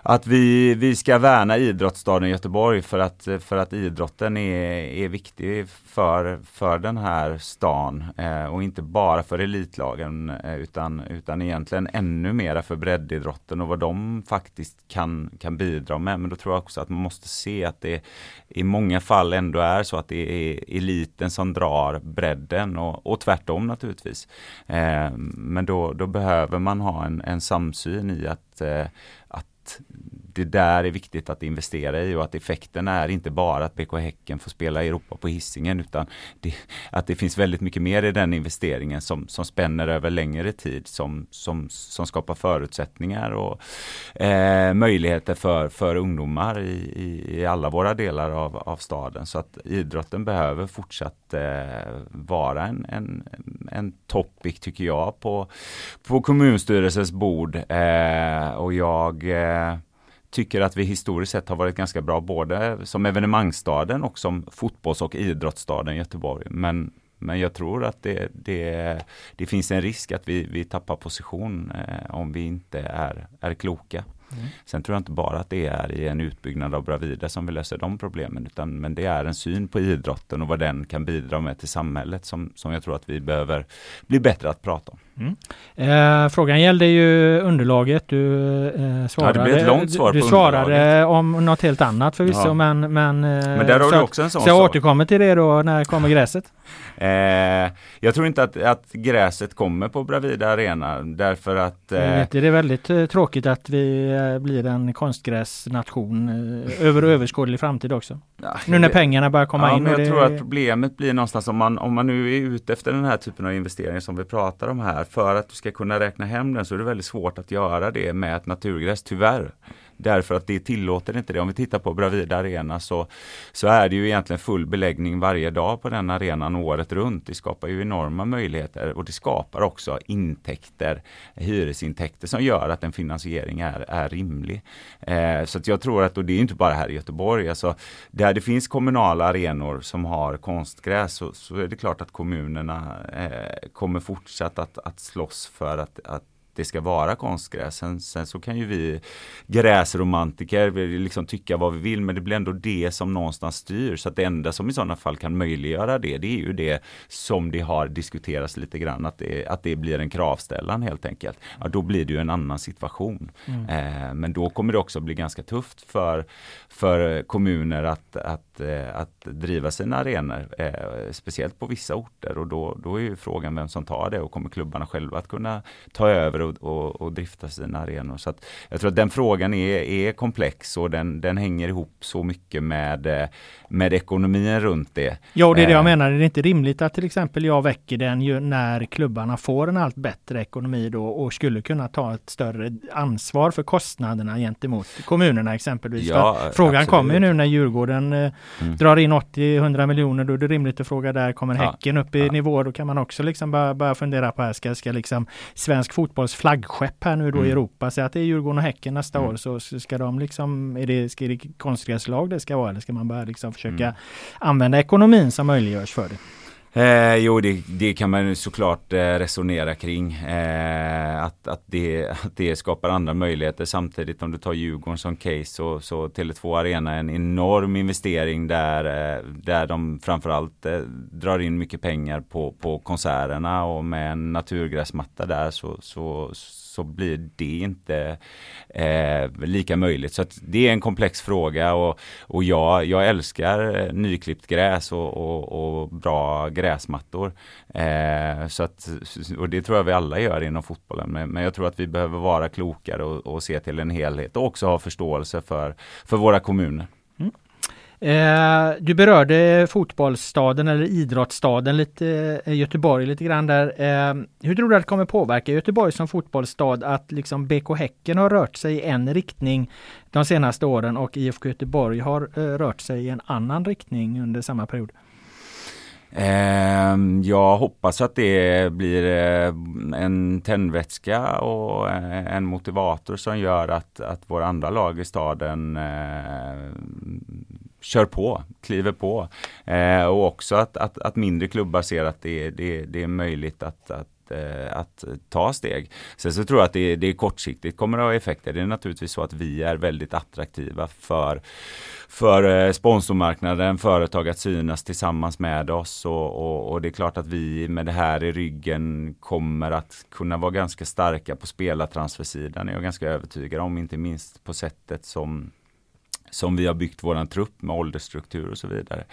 att vi, vi ska värna idrottsstaden Göteborg för att, för att idrotten är, är viktig för, för den här stan eh, och inte bara för elitlagen eh, utan, utan egentligen ännu mera för breddidrotten och vad de faktiskt kan, kan bidra med. Men då tror jag också att man måste se att det i många fall ändå är så att det är eliten som drar bredden och, och tvärtom naturligtvis. Eh, men då, då behöver man ha en, en samsyn i att, eh, att det där är viktigt att investera i och att effekten är inte bara att BK Häcken får spela i Europa på hissingen utan det, att det finns väldigt mycket mer i den investeringen som, som spänner över längre tid som, som, som skapar förutsättningar och eh, möjligheter för, för ungdomar i, i, i, alla våra delar av, av staden. Så att idrotten behöver fortsatt eh, vara en, en, en topic tycker jag på, på kommunstyrelsens bord eh, och jag eh, tycker att vi historiskt sett har varit ganska bra både som evenemangsstaden och som fotbolls och idrottsstaden Göteborg. Men, men jag tror att det, det, det finns en risk att vi, vi tappar position eh, om vi inte är, är kloka. Mm. Sen tror jag inte bara att det är i en utbyggnad av Bravida som vi löser de problemen, utan men det är en syn på idrotten och vad den kan bidra med till samhället som, som jag tror att vi behöver bli bättre att prata om. Mm. Eh, frågan gällde ju underlaget. Du eh, svarade, ja, ett långt svar du, du svarade om något helt annat förvisso ja. men, men, eh, men där har du också en sån så jag återkommer till det då. När kommer gräset? Eh, jag tror inte att, att gräset kommer på Bravida Arena därför att... Eh, det är väldigt eh, tråkigt att vi Sverige blir en konstgräsnation eh, över överskådlig framtid också? Ja, nu när pengarna börjar komma ja, in. Men jag det... tror att problemet blir någonstans om man, om man nu är ute efter den här typen av investeringar som vi pratar om här. För att du ska kunna räkna hem den så är det väldigt svårt att göra det med ett naturgräs, tyvärr. Därför att det tillåter inte det. Om vi tittar på Bravida Arena så, så är det ju egentligen full beläggning varje dag på den arenan året runt. Det skapar ju enorma möjligheter och det skapar också intäkter, hyresintäkter som gör att en finansiering är, är rimlig. Eh, så att jag tror att, och det är inte bara här i Göteborg, alltså, där det finns kommunala arenor som har konstgräs så, så är det klart att kommunerna eh, kommer fortsatt att, att slåss för att, att det ska vara konstgräs. Sen, sen, så kan ju vi gräsromantiker liksom tycka vad vi vill men det blir ändå det som någonstans styr. Så att det enda som i sådana fall kan möjliggöra det, det är ju det som det har diskuterats lite grann, att det, att det blir en kravställan helt enkelt. Ja, då blir det ju en annan situation. Mm. Eh, men då kommer det också bli ganska tufft för, för kommuner att, att, eh, att driva sina arenor, eh, speciellt på vissa orter och då, då är ju frågan vem som tar det och kommer klubbarna själva att kunna ta över och, och, och drifta sina arenor. Så jag tror att den frågan är, är komplex och den, den hänger ihop så mycket med, med ekonomin runt det. Ja, det är det jag eh. menar. Det är inte rimligt att till exempel jag väcker den ju när klubbarna får en allt bättre ekonomi då och skulle kunna ta ett större ansvar för kostnaderna gentemot kommunerna exempelvis. Ja, frågan absolut. kommer ju nu när Djurgården eh, mm. drar in 80-100 miljoner. Då är det rimligt att fråga där, kommer ja, Häcken upp i ja. nivå? Då kan man också liksom börja, börja fundera på här, ska, ska liksom svensk fotboll Djurgårdens flaggskepp här nu då mm. i Europa. Så att det är Djurgården och Häcken nästa mm. år så ska de liksom, är det, ska det konstgräslag det ska vara eller ska man bara liksom försöka mm. använda ekonomin som möjliggörs för det? Eh, jo, det, det, kan man såklart eh, resonera kring. Eh, att, att, det, att det skapar andra möjligheter. Samtidigt om du tar Djurgården som case så, så Tele2 Arena är en enorm investering där, eh, där de framförallt eh, drar in mycket pengar på, på konserterna och med en naturgräsmatta där så, så så blir det inte eh, lika möjligt. Så det är en komplex fråga och, och jag, jag älskar eh, nyklippt gräs och, och, och bra gräsmattor. Eh, så att, och det tror jag vi alla gör inom fotbollen. Men, men jag tror att vi behöver vara klokare och, och se till en helhet och också ha förståelse för, för våra kommuner. Eh, du berörde fotbollsstaden eller idrottsstaden lite, eh, Göteborg lite grann där. Eh, hur tror du att det kommer påverka Göteborg som fotbollsstad att liksom BK Häcken har rört sig i en riktning de senaste åren och IFK Göteborg har eh, rört sig i en annan riktning under samma period? Ehm, jag hoppas att det blir eh, en tändvätska och eh, en motivator som gör att, att våra andra lag i staden eh, kör på, kliver på. Eh, och också att, att, att, mindre klubbar ser att det, det, det är möjligt att, att eh, att ta steg. Sen så tror jag att det, det är kortsiktigt kommer att ha effekter. Det är naturligtvis så att vi är väldigt attraktiva för, för eh, sponsormarknaden, företag att synas tillsammans med oss och, och, och, det är klart att vi med det här i ryggen kommer att kunna vara ganska starka på spelartransfersidan. är jag ganska övertygad om, inte minst på sättet som som vi har byggt våran trupp med åldersstruktur och så vidare.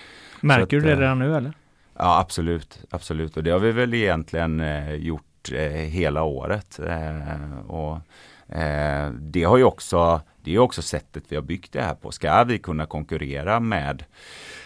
Märker så du det eh, redan nu eller? Ja absolut, absolut och det har vi väl egentligen eh, gjort eh, hela året. Eh, och eh, Det har ju också, det är också sättet vi har byggt det här på. Ska vi kunna konkurrera med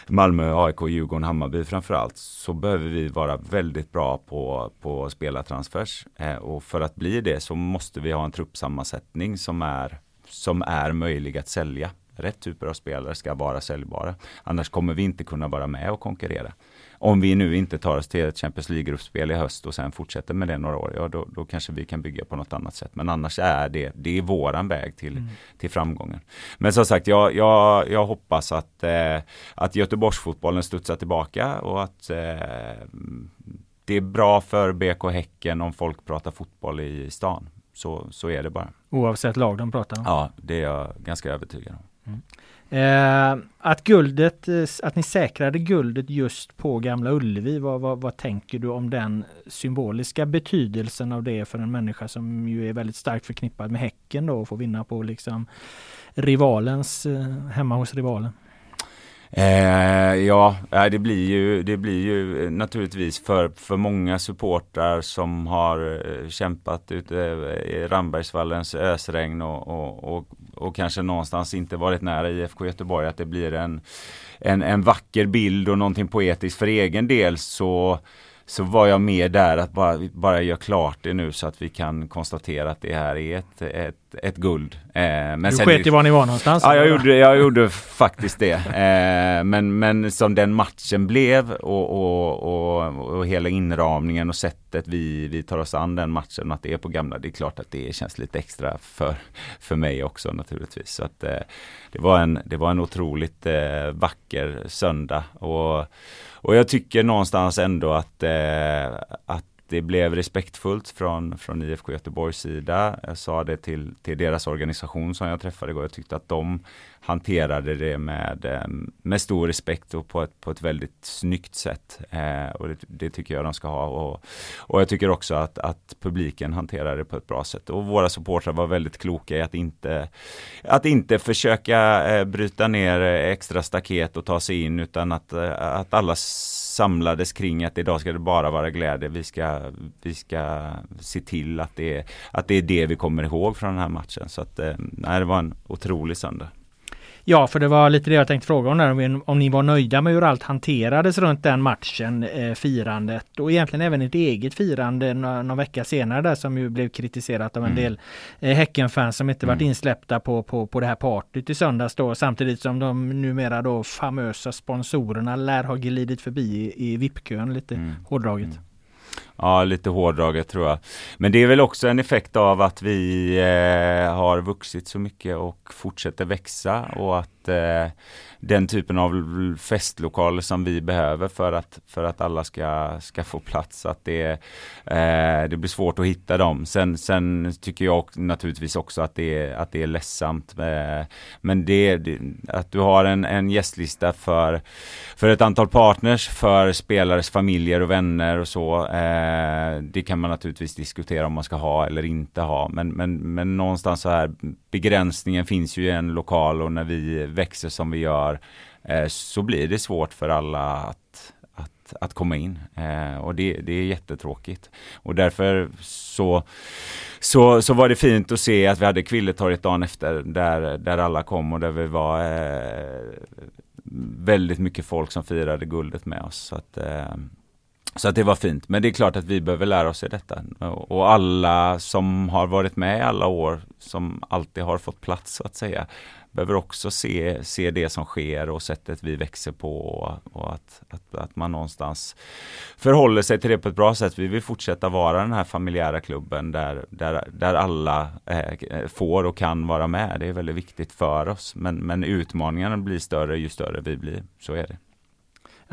Malmö, AIK, Djurgården, Hammarby framförallt så behöver vi vara väldigt bra på, på spelartransfers. Eh, och för att bli det så måste vi ha en truppsammansättning som är, som är möjlig att sälja. Rätt typer av spelare ska vara säljbara. Annars kommer vi inte kunna vara med och konkurrera. Om vi nu inte tar oss till ett Champions League-gruppspel i höst och sen fortsätter med det några år, ja då, då, kanske vi kan bygga på något annat sätt. Men annars är det, det är våran väg till, mm. till framgången. Men som sagt, jag, jag, jag hoppas att, eh, att Göteborgsfotbollen studsar tillbaka och att eh, det är bra för BK Häcken om folk pratar fotboll i stan. Så, så är det bara. Oavsett lag de pratar om? Ja, det är jag ganska övertygad om. Mm. Eh, att guldet, eh, att ni säkrade guldet just på Gamla Ullevi, vad, vad, vad, tänker du om den symboliska betydelsen av det för en människa som ju är väldigt starkt förknippad med Häcken då och får vinna på liksom rivalens, eh, hemma hos rivalen? Eh, ja, det blir, ju, det blir ju eh, naturligtvis för, för många supportrar som har eh, kämpat ute eh, i Rambergsvallens ösregn och, och, och, och, kanske någonstans inte varit nära IFK Göteborg att det blir en, en, en vacker bild och någonting poetiskt. För egen del så så var jag med där att bara, bara göra klart det nu så att vi kan konstatera att det här är ett, ett, ett guld. Eh, men du sket i var ni var någonstans? Ja, jag gjorde, jag gjorde faktiskt det. Eh, men, men som den matchen blev och, och, och, och, hela inramningen och sättet vi, vi tar oss an den matchen, att det är på gamla, det är klart att det känns lite extra för, för mig också naturligtvis. Så att, eh, det, var en, det var en otroligt eh, vacker söndag. Och, och jag tycker någonstans ändå att, eh, att det blev respektfullt från, från IFK Göteborgs sida. Jag sa det till, till deras organisation som jag träffade igår. Jag tyckte att de hanterade det med, eh, med stor respekt och på ett, på ett väldigt snyggt sätt. Eh, och det, det, tycker jag de ska ha. Och, och jag tycker också att, att publiken hanterade det på ett bra sätt. Och våra supportrar var väldigt kloka i att inte, att inte försöka eh, bryta ner eh, extra staket och ta sig in utan att, eh, att alla samlades kring att idag ska det bara vara glädje. Vi ska, vi ska se till att det, att det är det vi kommer ihåg från den här matchen. Så att, eh, nej, det var en otrolig söndag. Ja, för det var lite det jag tänkte fråga om, där, om ni var nöjda med hur allt hanterades runt den matchen, eh, firandet och egentligen även ett eget firande någon, någon vecka senare där som ju blev kritiserat av en mm. del eh, Häckenfans som inte mm. varit insläppta på, på, på det här partyt i söndags då samtidigt som de numera då famösa sponsorerna lär ha glidit förbi i, i VIP-kön lite mm. hårdraget. Mm. Ja, lite hårdraget tror jag. Men det är väl också en effekt av att vi eh, har vuxit så mycket och fortsätter växa och att eh, den typen av festlokaler som vi behöver för att, för att alla ska, ska få plats. Att det, eh, det blir svårt att hitta dem. Sen, sen tycker jag naturligtvis också att det är, att det är ledsamt. Eh, men det, det, att du har en, en gästlista för, för ett antal partners, för spelares familjer och vänner och så. Eh, det kan man naturligtvis diskutera om man ska ha eller inte ha. Men, men, men någonstans så här begränsningen finns ju i en lokal och när vi växer som vi gör eh, så blir det svårt för alla att, att, att komma in. Eh, och det, det är jättetråkigt. Och därför så, så, så var det fint att se att vi hade Kvilletorget dagen efter där, där alla kom och där vi var eh, väldigt mycket folk som firade guldet med oss. Så att, eh, så att det var fint. Men det är klart att vi behöver lära oss i detta. Och alla som har varit med i alla år, som alltid har fått plats så att säga, behöver också se, se det som sker och sättet vi växer på och, och att, att, att, man någonstans förhåller sig till det på ett bra sätt. Vi vill fortsätta vara den här familjära klubben där, där, där alla eh, får och kan vara med. Det är väldigt viktigt för oss. Men, men utmaningarna blir större ju större vi blir. Så är det.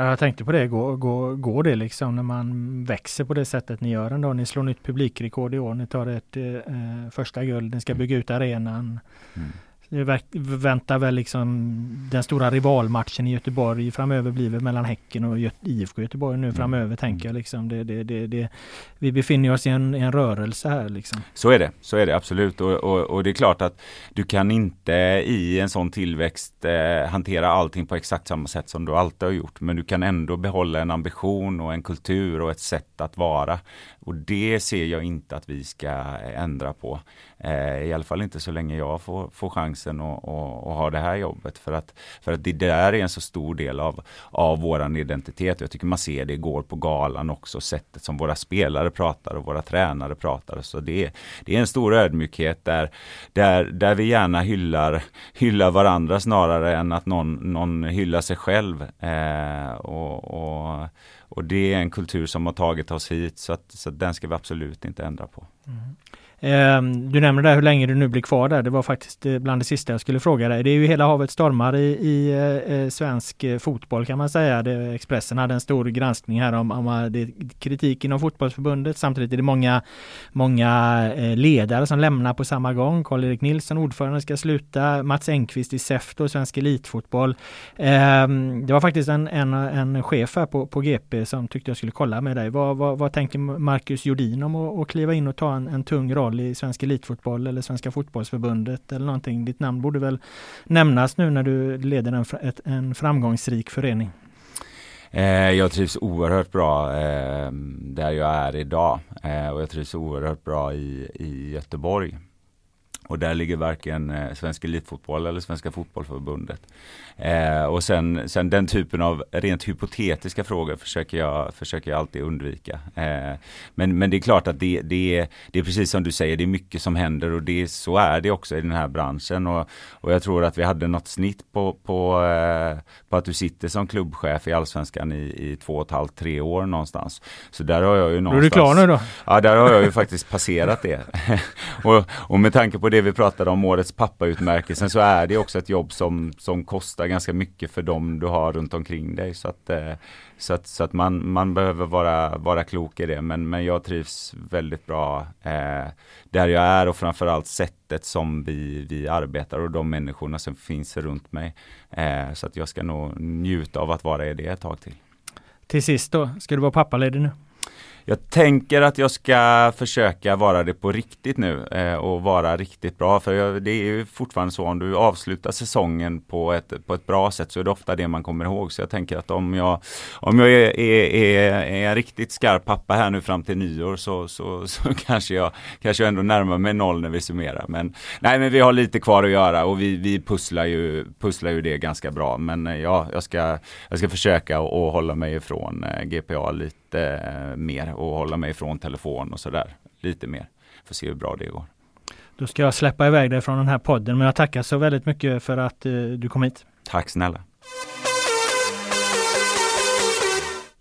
Jag tänkte på det, går, går, går det liksom när man växer på det sättet ni gör ändå? Ni slår nytt publikrekord i år, ni tar ett eh, första guld, ni ska bygga ut arenan. Mm. Det väntar väl liksom den stora rivalmatchen i Göteborg framöver blir väl mellan Häcken och IFK Göteborg nu mm. framöver mm. tänker jag liksom. Det, det, det, det, vi befinner oss i en, en rörelse här liksom. Så är det, så är det absolut och, och, och, det är klart att du kan inte i en sån tillväxt eh, hantera allting på exakt samma sätt som du alltid har gjort. Men du kan ändå behålla en ambition och en kultur och ett sätt att vara. Och det ser jag inte att vi ska ändra på. Eh, I alla fall inte så länge jag får, får chansen att ha det här jobbet. För att, för att det där är en så stor del av, av våran identitet. Jag tycker man ser det igår på galan också, sättet som våra spelare pratar och våra tränare pratar. Så det, det är en stor ödmjukhet där, där, där vi gärna hyllar, hyllar varandra snarare än att någon, någon hyllar sig själv. Eh, och, och, och det är en kultur som har tagit oss hit så, att, så att den ska vi absolut inte ändra på. Mm. Ehm, du nämnde där hur länge du nu blir kvar där. Det var faktiskt eh, bland det sista jag skulle fråga dig. Det är ju hela havet stormar i, i eh, eh, svensk fotboll kan man säga. Det, Expressen hade en stor granskning här om, om det, kritik inom fotbollsförbundet. Samtidigt är det många, många ledare som lämnar på samma gång. Karl-Erik Nilsson, ordförande, ska sluta. Mats Engqvist i SEF, Svensk Elitfotboll. Ehm, det var faktiskt en, en, en chef här på, på GP som tyckte jag skulle kolla med dig. Vad, vad, vad tänker Marcus Jordin om att, att kliva in och ta en, en tung roll roll i svensk elitfotboll eller Svenska fotbollsförbundet eller någonting. Ditt namn borde väl nämnas nu när du leder en, en framgångsrik förening. Eh, jag trivs oerhört bra eh, där jag är idag eh, och jag trivs oerhört bra i, i Göteborg. Och där ligger varken eh, Svensk Elitfotboll eller Svenska Fotbollförbundet. Eh, och sen, sen den typen av rent hypotetiska frågor försöker jag, försöker jag alltid undvika. Eh, men, men det är klart att det, det, är, det är precis som du säger, det är mycket som händer och det, så är det också i den här branschen. Och, och jag tror att vi hade något snitt på, på, eh, på att du sitter som klubbchef i Allsvenskan i, i två och ett halvt, tre år någonstans. Så där har jag ju någonstans... Är du klar nu då? Ja, där har jag ju faktiskt passerat det. och, och med tanke på det vi pratade om, årets pappautmärkelsen, så är det också ett jobb som, som kostar ganska mycket för dem du har runt omkring dig. Så att, eh, så att, så att man, man behöver vara, vara klok i det. Men, men jag trivs väldigt bra eh, där jag är och framförallt sättet som vi, vi arbetar och de människorna som finns runt mig. Eh, så att jag ska nog njuta av att vara i det ett tag till. Till sist då, ska du vara pappaledig nu? Jag tänker att jag ska försöka vara det på riktigt nu eh, och vara riktigt bra. För jag, det är ju fortfarande så om du avslutar säsongen på ett, på ett bra sätt så är det ofta det man kommer ihåg. Så jag tänker att om jag, om jag är, är, är, är en riktigt skarp pappa här nu fram till nyår så, så, så kanske, jag, kanske jag ändå närmar mig noll när vi summerar. Men, nej, men vi har lite kvar att göra och vi, vi pusslar, ju, pusslar ju det ganska bra. Men eh, ja, jag ska, jag ska försöka och hålla mig ifrån eh, GPA lite lite mer och hålla mig ifrån telefon och sådär. Lite mer. Får se hur bra det går. Då ska jag släppa iväg dig från den här podden men jag tackar så väldigt mycket för att eh, du kom hit. Tack snälla.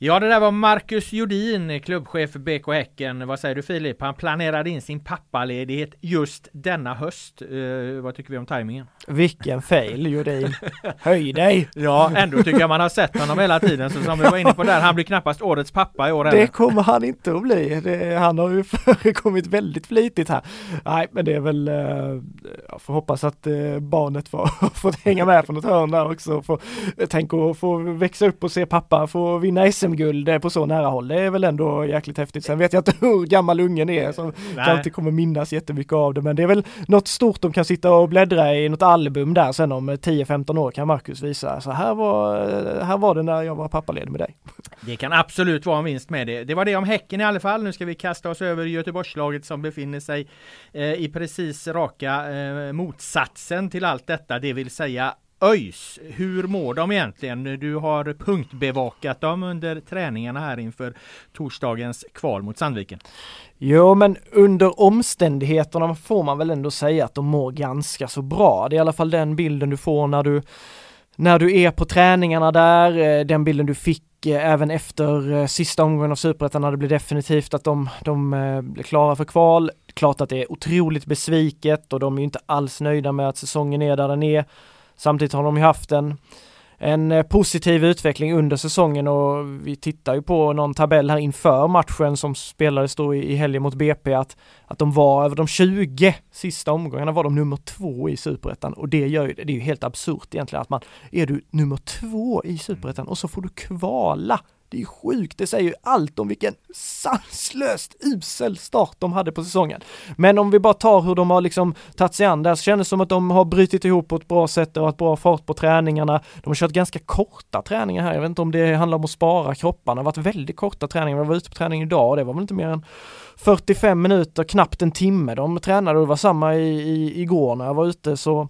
Ja, det där var Marcus Jordin, klubbchef för BK Häcken. Vad säger du Filip? Han planerade in sin pappaledighet just denna höst. Uh, vad tycker vi om tajmingen? Vilken fail Jordin! Höj dig! Ja, ändå tycker jag man har sett honom hela tiden. Så som vi var inne på där, han blir knappast årets pappa i år Det kommer han inte att bli. Det, han har ju förekommit väldigt flitigt här. Nej, men det är väl, uh, jag får hoppas att uh, barnet får, får hänga med på något hörn där också. Får, tänk att få växa upp och se pappa få vinna SM SM-guld på så nära håll. Det är väl ändå jäkligt häftigt. Sen vet jag inte hur gammal ungen är som kanske inte kommer minnas jättemycket av det. Men det är väl något stort de kan sitta och bläddra i något album där sen om 10-15 år kan Marcus visa. Så här var, här var det när jag var pappaledig med dig. Det kan absolut vara en vinst med det. Det var det om Häcken i alla fall. Nu ska vi kasta oss över Göteborgslaget som befinner sig eh, i precis raka eh, motsatsen till allt detta, det vill säga ÖIS, hur mår de egentligen? Du har punktbevakat dem under träningarna här inför torsdagens kval mot Sandviken. Jo, men under omständigheterna får man väl ändå säga att de mår ganska så bra. Det är i alla fall den bilden du får när du när du är på träningarna där, eh, den bilden du fick eh, även efter eh, sista omgången av Superettan när det blev definitivt att de, de blev klara för kval. Klart att det är otroligt besviket och de är ju inte alls nöjda med att säsongen är där den är. Samtidigt har de ju haft en, en eh, positiv utveckling under säsongen och vi tittar ju på någon tabell här inför matchen som spelades då i, helgen mot BP att, att de var över de 20 sista omgångarna var de nummer två i superettan. Och det gör ju det är ju helt absurt egentligen att man är du nummer två i superettan och så får du kvala det är sjukt, det säger ju allt om vilken sanslöst usel start de hade på säsongen. Men om vi bara tar hur de har liksom tagit sig an det, så känns det som att de har brutit ihop på ett bra sätt och har bra fart på träningarna. De har kört ganska korta träningar här, jag vet inte om det handlar om att spara kropparna, det har varit väldigt korta träningar. Vi var ute på träning idag och det var väl inte mer än 45 minuter, knappt en timme. De tränade och det var samma i, i, igår när jag var ute så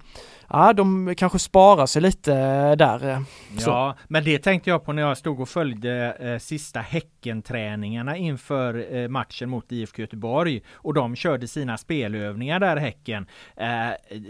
ja, de kanske sparar sig lite där. Eh, så. Ja, men det tänkte jag på när jag stod och följde eh, sista Häcken-träningarna inför eh, matchen mot IFK Göteborg och de körde sina spelövningar där Häcken. Eh,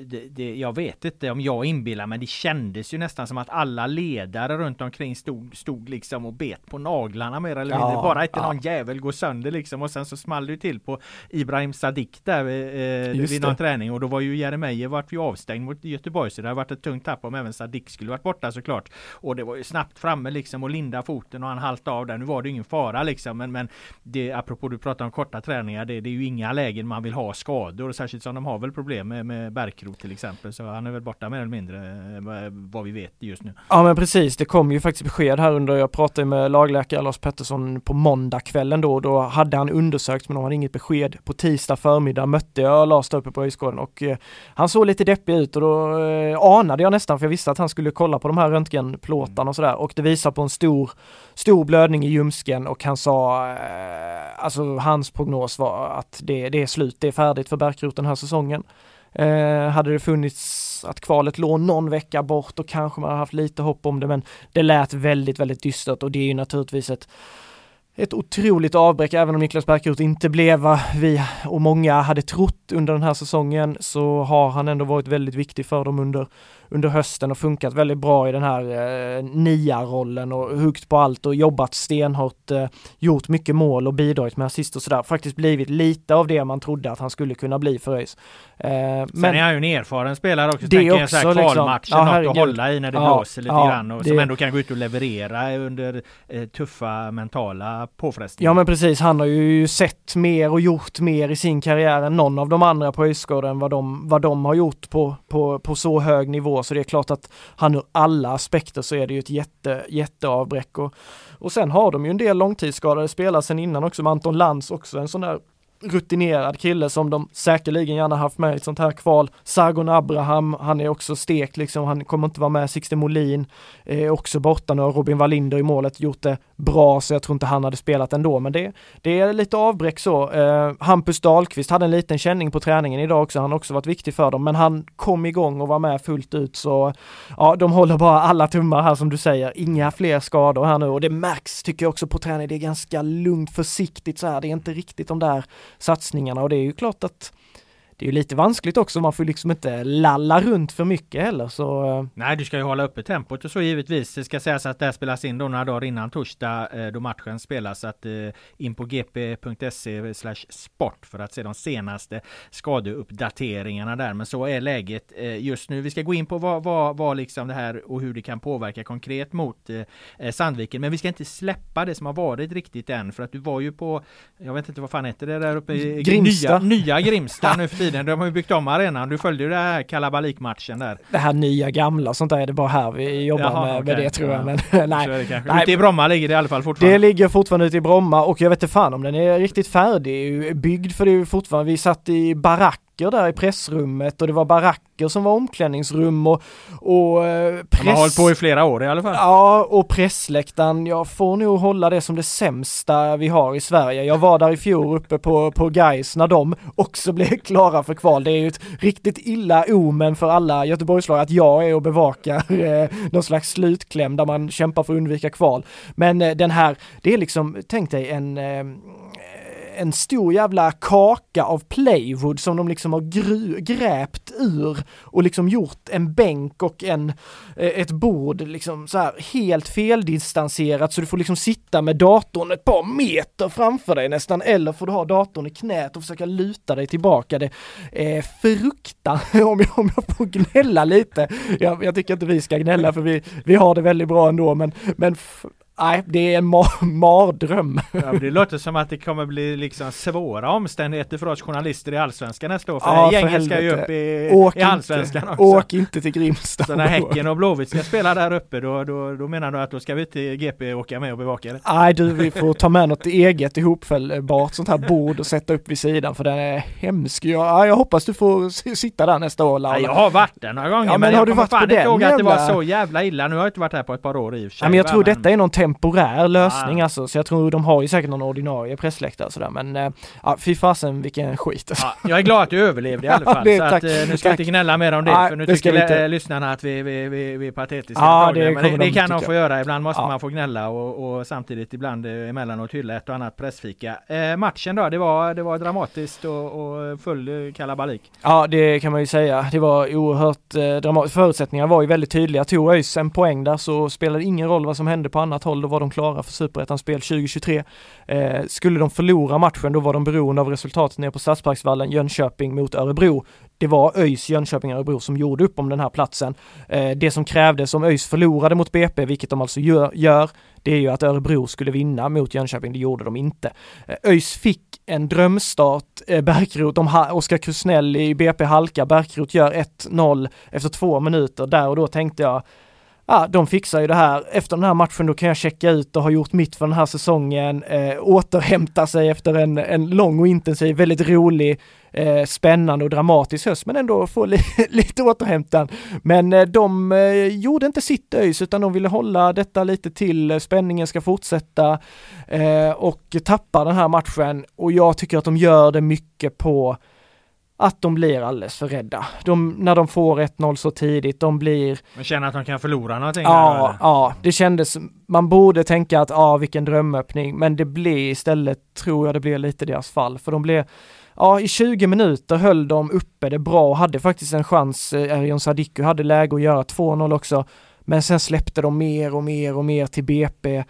det, det, jag vet inte om jag inbillar men det kändes ju nästan som att alla ledare runt omkring stod, stod liksom och bet på naglarna mer eller mindre. Ja, Bara inte ja. någon jävel går sönder liksom och sen så small det till på Ibrahim Sadik där eh, vid någon träning och då var ju Jeremejeff vart ju avstängd mot Göteborg Göteborg så det har varit ett tungt tapp om även Sadik skulle varit borta såklart. Och det var ju snabbt framme liksom och linda foten och han haltade av där. Nu var det ingen fara liksom men, men det, apropå du pratar om korta träningar, det, det är ju inga lägen man vill ha skador, särskilt som de har väl problem med, med bärkrot till exempel. Så han är väl borta mer eller mindre eh, vad vi vet just nu. Ja men precis, det kom ju faktiskt besked här under, jag pratade med lagläkare Lars Pettersson på måndagskvällen då, då hade han undersökt men de hade inget besked. På tisdag förmiddag mötte jag Lars där uppe på Öjsgården och eh, han såg lite deppig ut och då eh, anade jag nästan för jag visste att han skulle kolla på de här röntgenplåtarna och sådär och det visar på en stor, stor blödning i ljumsken och han sa, eh, alltså hans prognos var att det, det är slut, det är färdigt för Bärkroth den här säsongen. Eh, hade det funnits att kvalet låg någon vecka bort då kanske man hade haft lite hopp om det men det lät väldigt, väldigt dystert och det är ju naturligtvis ett ett otroligt avbräck, även om Niklas Bärkroth inte blev vad vi och många hade trott under den här säsongen så har han ändå varit väldigt viktig för dem under under hösten och funkat väldigt bra i den här eh, nia-rollen och huggt på allt och jobbat stenhårt, eh, gjort mycket mål och bidragit med assist och sådär. Faktiskt blivit lite av det man trodde att han skulle kunna bli för ÖIS. Eh, Sen men är han ju en erfaren spelare också. Det tänker också, en sån här kvalmatch, liksom, ja, något att hålla i när det ja, blåser lite ja, grann och det... som ändå kan gå ut och leverera under eh, tuffa mentala påfrestningar. Ja men precis, han har ju sett mer och gjort mer i sin karriär än någon av de andra på Öjsgården vad de, vad de har gjort på, på, på så hög nivå så det är klart att han ur alla aspekter så är det ju ett jätte, jätteavbräck och, och sen har de ju en del långtidsskadade spelare sen innan också med Anton Lantz också en sån där rutinerad kille som de säkerligen gärna haft med i ett sånt här kval. Sargon Abraham, han är också stekt liksom, han kommer inte vara med. Sixten Molin är också borta nu. Och Robin Wallinder i målet gjort det bra så jag tror inte han hade spelat ändå. Men det, det är lite avbräck så. Eh, Hampus Dahlqvist hade en liten känning på träningen idag också, han har också varit viktig för dem men han kom igång och var med fullt ut. Så ja, de håller bara alla tummar här som du säger, inga fler skador här nu. Och det märks tycker jag också på träning, det är ganska lugnt, försiktigt så här, det är inte riktigt de där satsningarna. Och det är ju klart att det är ju lite vanskligt också, man får liksom inte lalla runt för mycket heller så... Eh. Nej, du ska ju hålla uppe tempot och så givetvis. Det ska sägas att det här spelas in då några dagar innan torsdag eh, då matchen spelas. Att eh, in på gp.se sport för att se de senaste skadeuppdateringarna där. Men så är läget just nu. Vi ska gå in på vad, vad, vad liksom det här och hur det kan påverka konkret mot Sandviken. Men vi ska inte släppa det som har varit riktigt än för att du var ju på, jag vet inte vad fan heter det där uppe i Grimsta. Nya, nya Grimsta nu för tiden. De har ju byggt om arenan. Du följde ju den här kalabalikmatchen där. Det här nya gamla sånt där är det bara här vi jobbar Jaha, med, okay. med det tror jag. Men nej. nej. Ute i Bromma ligger det i alla fall fortfarande. Det ligger fortfarande ute i Bromma och jag vet inte fan om den är riktigt färdig byggd för det är ju fortfarande, vi satt i barack baracker där i pressrummet och det var baracker som var omklädningsrum och, och press... Eh, De har hållit på i flera år i alla fall. Ja, och pressläktaren, jag får nog hålla det som det sämsta vi har i Sverige. Jag var där i fjol uppe på, på Gais när de också blev klara för kval. Det är ju ett riktigt illa omen för alla Göteborgslag att jag är och bevakar eh, någon slags slutkläm där man kämpar för att undvika kval. Men eh, den här, det är liksom, tänk dig en eh, en stor jävla kaka av playwood som de liksom har gru, gräpt ur och liksom gjort en bänk och en, eh, ett bord liksom så här helt feldistanserat så du får liksom sitta med datorn ett par meter framför dig nästan eller får du ha datorn i knät och försöka luta dig tillbaka. Det är fruktan om jag, om jag får gnälla lite. Jag, jag tycker inte vi ska gnälla för vi, vi har det väldigt bra ändå men, men Nej, det är en mar mardröm. Ja, det låter som att det kommer bli liksom svåra omständigheter för oss journalister i Allsvenskan nästa år. För ja, gänget ska ju upp i, åk i Allsvenskan inte, också. Åk inte till Grimsta. Så när Häcken och Blåvitt ska spela där uppe då, då, då menar du att då ska vi till GP åka med och bevaka det? Nej du, vi får ta med något eget ihopfällbart sånt här bord och sätta upp vid sidan för den är hemsk. Jag, jag hoppas du får sitta där nästa år Laula. jag har varit där några gånger ja, men, men har du varit på den ihåg att det var så jävla illa. Nu har jag inte varit här på ett par år i och för sig. Ja, men jag tror men... detta är någon temporär lösning ah. alltså, så jag tror de har ju säkert någon ordinarie pressläktare sådär men äh, ja, fy fasen vilken skit alltså. ja, Jag är glad att du överlevde i alla fall det, så att, äh, nu ska vi inte gnälla mer om det ah, för nu det tycker inte. lyssnarna att vi, vi, vi, vi är patetiska. Ja, det, men det, det kan de få göra, ibland måste man få gnälla och, och samtidigt ibland emellanåt hylla ett och annat pressfika. Eh, matchen då, det var, det var dramatiskt och, och full kalabalik. Ja det kan man ju säga. Det var oerhört eh, dramatiskt. Förutsättningarna var ju väldigt tydliga. Tog ÖIS en poäng där så spelade det ingen roll vad som hände på annat håll noll, då var de klara för superettans spel 2023. Eh, skulle de förlora matchen, då var de beroende av resultatet nere på Stadsparksvallen, Jönköping mot Örebro. Det var ÖIS, Jönköping och Örebro som gjorde upp om den här platsen. Eh, det som krävdes om ÖIS förlorade mot BP, vilket de alltså gör, gör det är ju att Örebro skulle vinna mot Jönköping, det gjorde de inte. Eh, ÖIS fick en drömstart, eh, Bärkroth, Oskar Krusnell i BP halka, Bärkroth gör 1-0 efter två minuter, där och då tänkte jag ja, de fixar ju det här. Efter den här matchen då kan jag checka ut och ha gjort mitt för den här säsongen, eh, återhämta sig efter en, en lång och intensiv, väldigt rolig, eh, spännande och dramatisk höst, men ändå få li lite återhämtan. Men eh, de eh, gjorde inte sitt ÖIS, utan de ville hålla detta lite till eh, spänningen ska fortsätta eh, och tappa den här matchen. Och jag tycker att de gör det mycket på att de blir alldeles för rädda. De, när de får 1-0 så tidigt, de blir... Man känner att de kan förlora någonting? Ja, ja, det kändes, man borde tänka att ja, vilken drömöppning, men det blir istället, tror jag det blir lite deras fall, för de blev Ja, i 20 minuter höll de uppe det bra och hade faktiskt en chans. Eh, Erion Sadiku hade läge att göra 2-0 också. Men sen släppte de mer och mer och mer till BP.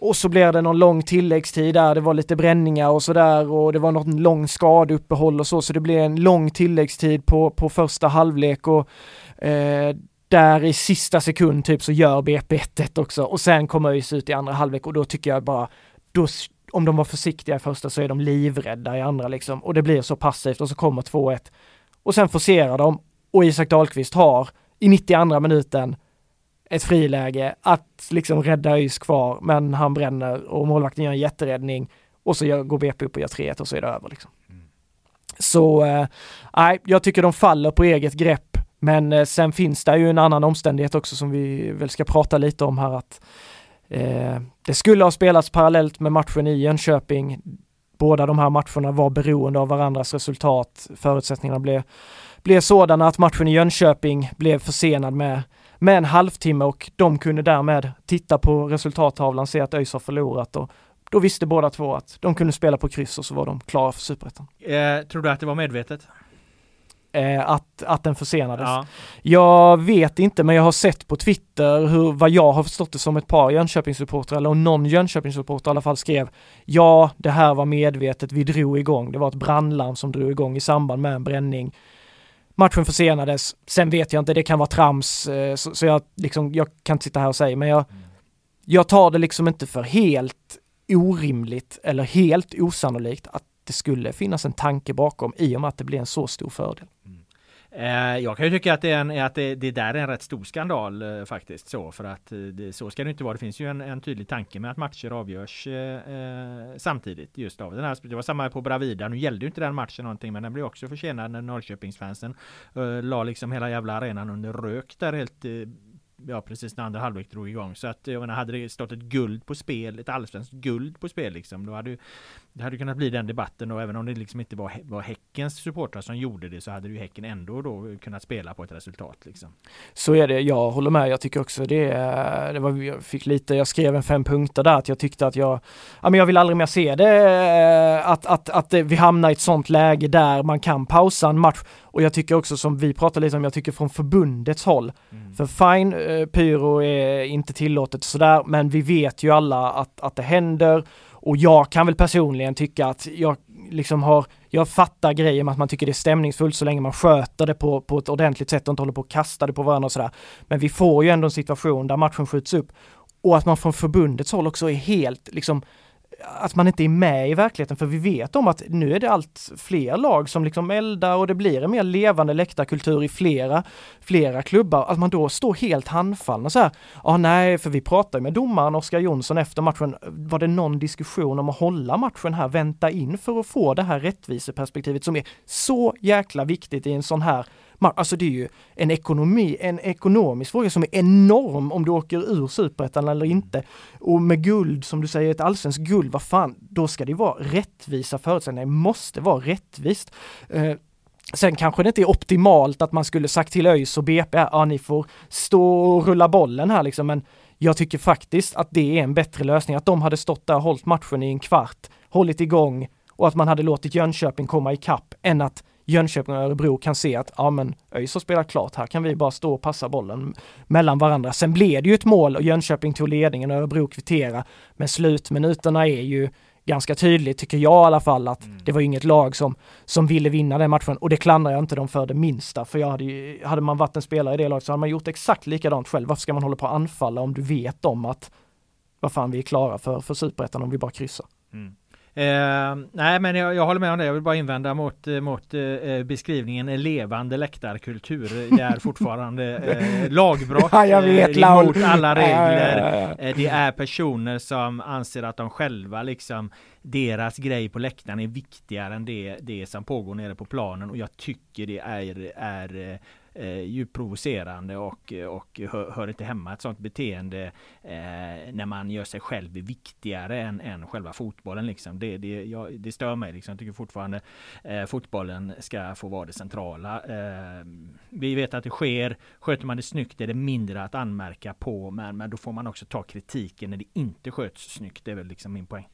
Och så blev det någon lång tilläggstid där, det var lite bränningar och sådär och det var något lång skadeuppehåll och så, så det blev en lång tilläggstid på, på första halvlek och eh, där i sista sekund typ så gör BP 1 också och sen kommer ÖIS ut i andra halvlek och då tycker jag bara, då, om de var försiktiga i första så är de livrädda i andra liksom och det blir så passivt och så kommer 2-1 och sen forcerar de och Isak Dahlqvist har i 92 minuten ett friläge att liksom rädda ÖIS kvar, men han bränner och målvakten gör en jätteräddning och så gör, går BP upp och gör 3-1 och så är det över liksom. Mm. Så, eh, nej, eh, jag tycker de faller på eget grepp, men eh, sen finns det ju en annan omständighet också som vi väl ska prata lite om här att eh, det skulle ha spelats parallellt med matchen i Jönköping. Båda de här matcherna var beroende av varandras resultat. Förutsättningarna blev, blev sådana att matchen i Jönköping blev försenad med med en halvtimme och de kunde därmed titta på resultattavlan, se att ÖIS har förlorat och då visste båda två att de kunde spela på kryss och så var de klara för superettan. Eh, tror du att det var medvetet? Eh, att, att den försenades. Ja. Jag vet inte, men jag har sett på Twitter hur, vad jag har förstått det som ett par Jönköpingssupportrar, eller någon Jönköpingssupporter i alla fall skrev, ja, det här var medvetet, vi drog igång, det var ett brandlarm som drog igång i samband med en bränning. Matchen försenades. Sen vet jag inte, det kan vara trams, eh, så, så jag, liksom, jag kan inte sitta här och säga, men jag, jag tar det liksom inte för helt orimligt eller helt osannolikt att det skulle finnas en tanke bakom i och med att det blir en så stor fördel. Mm. Eh, jag kan ju tycka att det, är en, att det, det där är en rätt stor skandal eh, faktiskt så för att eh, det, så ska det inte vara. Det finns ju en, en tydlig tanke med att matcher avgörs eh, samtidigt just av den här. Det var samma på Bravida. Nu gällde ju inte den matchen någonting men den blev också försenad när Norrköpingsfansen eh, la liksom hela jävla arenan under rök där helt ja precis när andra halvlek drog igång. Så att jag menar, hade det stått ett guld på spel, ett allsvenskt guld på spel liksom, då hade ju det hade kunnat bli den debatten och även om det liksom inte var, var Häckens supportrar som gjorde det så hade ju Häcken ändå då kunnat spela på ett resultat liksom. Så är det, jag håller med. Jag tycker också det, det var, jag fick lite, jag skrev en fem punkter där att jag tyckte att jag, ja men jag vill aldrig mer se det, att, att, att vi hamnar i ett sånt läge där man kan pausa en match och jag tycker också som vi pratade lite om, jag tycker från förbundets håll. Mm. För fine, eh, pyro är inte tillåtet sådär, men vi vet ju alla att, att det händer. Och jag kan väl personligen tycka att jag liksom har, jag fattar grejen med att man tycker det är stämningsfullt så länge man sköter det på, på ett ordentligt sätt och inte håller på att kasta det på varandra och sådär. Men vi får ju ändå en situation där matchen skjuts upp och att man från förbundets håll också är helt liksom att man inte är med i verkligheten för vi vet om att nu är det allt fler lag som liksom eldar och det blir en mer levande läktarkultur i flera, flera klubbar. Att man då står helt handfallna så här. Ja nej, för vi pratade med domaren Oskar Jonsson efter matchen. Var det någon diskussion om att hålla matchen här, vänta in för att få det här rättviseperspektivet som är så jäkla viktigt i en sån här Alltså det är ju en ekonomi, en ekonomisk fråga som är enorm om du åker ur superettan eller inte. Och med guld, som du säger, ett allsvenskt guld, vad fan, då ska det vara rättvisa förutsättningar, det måste vara rättvist. Eh, Sen kanske det inte är optimalt att man skulle sagt till ÖIS och BP, ja ni får stå och rulla bollen här liksom, men jag tycker faktiskt att det är en bättre lösning, att de hade stått där och hållit matchen i en kvart, hållit igång och att man hade låtit Jönköping komma ikapp än att Jönköping och Örebro kan se att ja men ÖIS har spelat klart, här kan vi bara stå och passa bollen mellan varandra. Sen blev det ju ett mål och Jönköping tog ledningen och Örebro kvittera. Men slutminuterna är ju ganska tydligt, tycker jag i alla fall, att mm. det var inget lag som, som ville vinna den matchen och det klandrar jag inte dem för det minsta. För jag hade, ju, hade man varit en spelare i det laget så hade man gjort exakt likadant själv. Varför ska man hålla på att anfalla om du vet om att vad fan vi är klara för, för superettan om vi bara kryssar? Mm. Eh, nej men jag, jag, håller med om det. Jag vill bara invända mot, eh, mot eh, beskrivningen levande läktarkultur. Det är fortfarande eh, lagbrott ja, jag vet, eh, mot alla regler. Ja, ja, det är personer som anser att de själva liksom deras grej på läktaren är viktigare än det, det som pågår nere på planen och jag tycker det är, är eh, djupt provocerande och, och hör, hör inte hemma ett sånt beteende eh, när man gör sig själv viktigare än, än själva fotbollen. Liksom. Det, det, jag, det stör mig. Liksom. Jag tycker fortfarande eh, fotbollen ska få vara det centrala. Eh, vi vet att det sker. Sköter man det snyggt är det mindre att anmärka på. Men, men då får man också ta kritiken när det inte sköts snyggt. Det är väl liksom min poäng.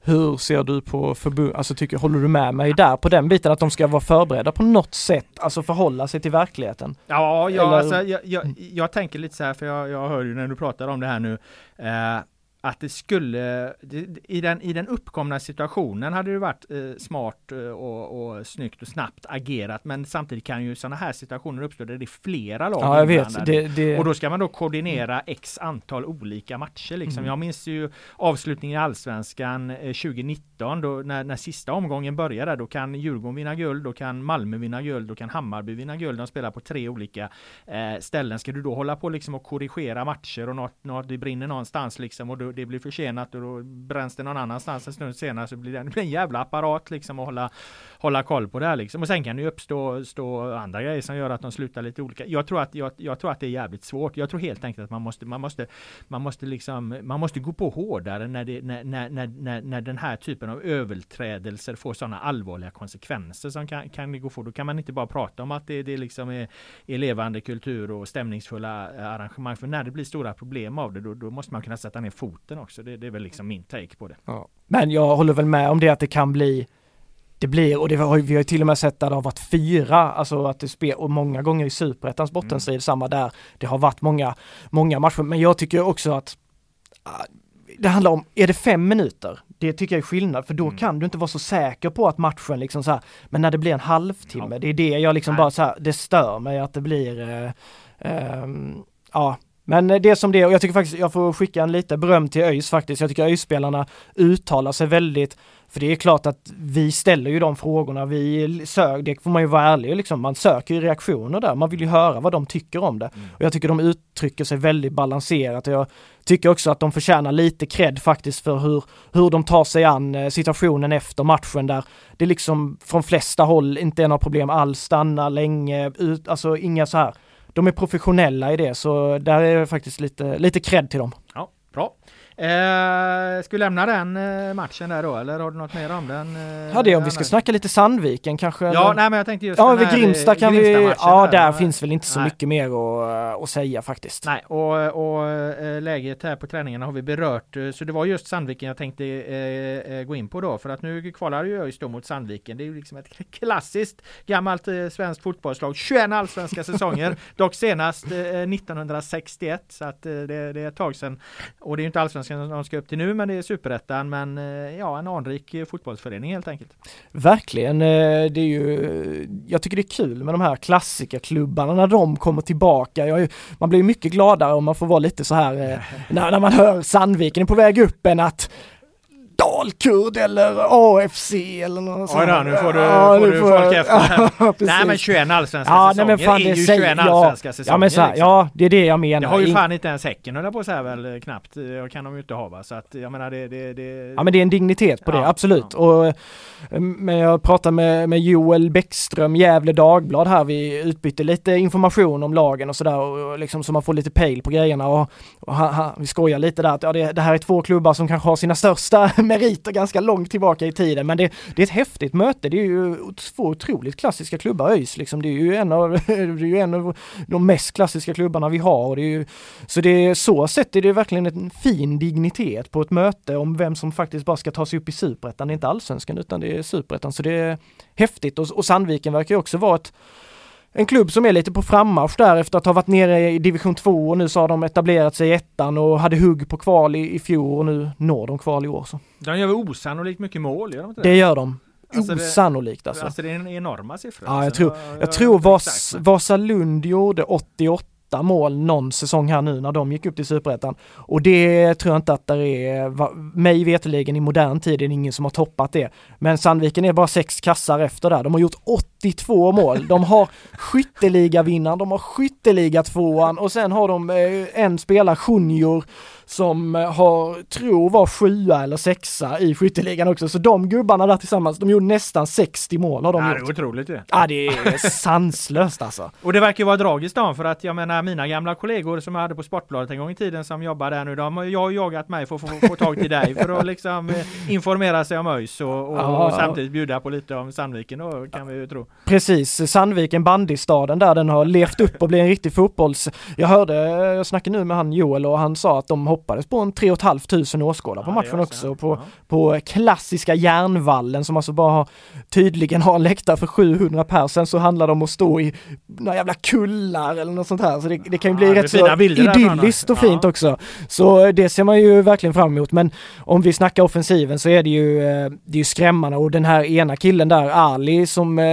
Hur ser du på förbund, alltså tycker, håller du med mig där på den biten att de ska vara förberedda på något sätt, alltså förhålla sig till verkligheten? Ja, ja alltså, jag, jag, jag, tänker lite så här, för jag, jag hör ju när du pratar om det här nu, eh, att det skulle, i den, i den uppkomna situationen hade det varit eh, smart eh, och, och snyggt och snabbt agerat. Men samtidigt kan ju sådana här situationer uppstå där det är flera lag ja, jag vet. Det, det... Och då ska man då koordinera x antal olika matcher. Liksom. Mm. Jag minns ju avslutningen i Allsvenskan eh, 2019 då när, när sista omgången började. Då kan Djurgården vinna guld, då kan Malmö vinna guld, då kan Hammarby vinna guld. De spelar på tre olika eh, ställen. Ska du då hålla på liksom och korrigera matcher och något, något det brinner någonstans liksom och då, det blir försenat och då bränns det någon annanstans en stund senare så blir det, det blir en jävla apparat liksom att hålla, hålla koll på det här liksom. Och sen kan det ju uppstå stå andra grejer som gör att de slutar lite olika. Jag tror att, jag, jag tror att det är jävligt svårt. Jag tror helt enkelt att man måste, man måste, man måste liksom, man måste gå på hårdare när, det, när, när, när, när den här typen av överträdelser får sådana allvarliga konsekvenser som kan, kan det gå få. Då kan man inte bara prata om att det, det liksom är, är levande kultur och stämningsfulla arrangemang. För när det blir stora problem av det, då, då måste man kunna sätta ner foten också. Det, det är väl liksom min take på det. Ja. Men jag håller väl med om det att det kan bli det blir, och det har, vi har ju till och med sett där det har varit fyra, alltså att det spel, och många gånger i superettans bottenstrid, mm. samma där. Det har varit många, många matcher, men jag tycker också att uh, det handlar om, är det fem minuter? Det tycker jag är skillnad, för då mm. kan du inte vara så säker på att matchen liksom så här, men när det blir en halvtimme, ja. det är det jag liksom Nej. bara så här, det stör mig att det blir, uh, um, ja, men det som det är, och jag tycker faktiskt jag får skicka en lite beröm till ÖIS faktiskt. Jag tycker ÖIS-spelarna uttalar sig väldigt, för det är klart att vi ställer ju de frågorna, vi söker, det får man ju vara ärlig liksom, man söker ju reaktioner där, man vill ju höra vad de tycker om det. Mm. Och jag tycker de uttrycker sig väldigt balanserat och jag tycker också att de förtjänar lite cred faktiskt för hur, hur de tar sig an eh, situationen efter matchen där det liksom från flesta håll inte är några problem alls, stanna länge, ut, alltså inga så här de är professionella i det så där är det faktiskt lite, lite cred till dem. Ja. Eh, ska vi lämna den eh, matchen där då eller har du något mer om den? Eh, ja det om vi ska snacka lite Sandviken kanske? Ja, eller? nej men jag tänkte just Ja, vid Grimsta kan Grimsta vi, ja där, där finns väl inte så nej. mycket mer att, att säga faktiskt. Nej, och, och läget här på träningarna har vi berört. Så det var just Sandviken jag tänkte äh, gå in på då för att nu kvalar ju ÖIS då mot Sandviken. Det är ju liksom ett klassiskt gammalt äh, svenskt fotbollslag. 21 allsvenska säsonger, dock senast 1961 så att det, det, är ett tag sedan. Och det är ju inte allsvenska allsvenskan de ska upp till nu, men det är superettan. Men eh, ja, en anrik fotbollsförening helt enkelt. Verkligen, eh, det är ju, jag tycker det är kul med de här klassikerklubbarna när de kommer tillbaka. Jag, man blir mycket gladare om man får vara lite så här eh, när, när man hör Sandviken är på väg upp än att Dalkurd eller AFC eller något sånt. Oj då, nu får du, ja, får du får, folk efter. Ja, nej men 21 allsvenska ja, säsonger nej, fan, är ju 21 allsvenska säsonger. Ja men så här, liksom. ja det är det jag menar. Det har ju fan inte ens Häcken höll på så här väl knappt. Det kan de ju inte ha va. Så att jag menar det, det, det... Ja men det är en dignitet på det, absolut. Och, men jag pratade med, med Joel Bäckström, Gävle Dagblad här. Vi utbytte lite information om lagen och sådär och liksom så man får lite pejl på grejerna och, och ha, ha, vi skojar lite där att ja, det, det här är två klubbar som kanske har sina största meriter ganska långt tillbaka i tiden. Men det, det är ett häftigt möte. Det är ju två otroligt klassiska klubbar, ÖIS liksom. Det är ju en av, det är ju en av de mest klassiska klubbarna vi har. Och det är ju, så det är så sett är det verkligen en fin dignitet på ett möte om vem som faktiskt bara ska ta sig upp i superettan. Det är inte allsvenskan utan det är superettan. Så det är häftigt och, och Sandviken verkar ju också vara ett en klubb som är lite på frammarsch där efter att ha varit nere i division 2 och nu så har de etablerat sig i ettan och hade hugg på kval i, i fjol och nu når de kval i år. Så. De gör väl osannolikt mycket mål, gör de inte det? Det gör de. Alltså Osannolikt alltså. Alltså det är enorma siffror. Ja, jag alltså. tror, jag tror Vas, Vasalund gjorde 88 åtta mål någon säsong här nu när de gick upp till superettan. Och det tror jag inte att det är, mig veteligen i modern tid är det ingen som har toppat det. Men Sandviken är bara sex kassar efter där. De har gjort 82 mål. De har skytteligavinnaren, de har skytteliga tvåan och sen har de eh, en spelare, Junior, som eh, har, tror var sjua eller sexa i skytteligan också. Så de gubbarna där tillsammans, de gjorde nästan 60 mål har de ja, gjort. Det är otroligt ju. Ja, det är sanslöst alltså. Och det verkar ju vara tragiskt då, för att jag menar mina gamla kollegor som jag hade på Sportbladet en gång i tiden som jobbar där nu, de har jag jagat mig för att få, få, få tag till dig för att liksom eh, informera sig om ÖIS och, och, ja. och, samtidigt bjuda på lite om Sandviken då kan vi ju tro. Precis, Sandviken bandystaden där den har levt upp och blivit en riktig fotbolls... Jag hörde, jag snackade nu med han Joel och han sa att de hoppades på en 3 500 åskådare på matchen också. På, ja. på klassiska järnvallen som alltså bara har, tydligen har en läktare för 700 per. Sen så handlar det om att stå i några jävla kullar eller något sånt här. Så det, det kan ju bli rätt så idylliskt och fint också. Så det ser man ju verkligen fram emot. Men om vi snackar offensiven så är det ju, eh, det är ju skrämmande och den här ena killen där, Ali, som eh,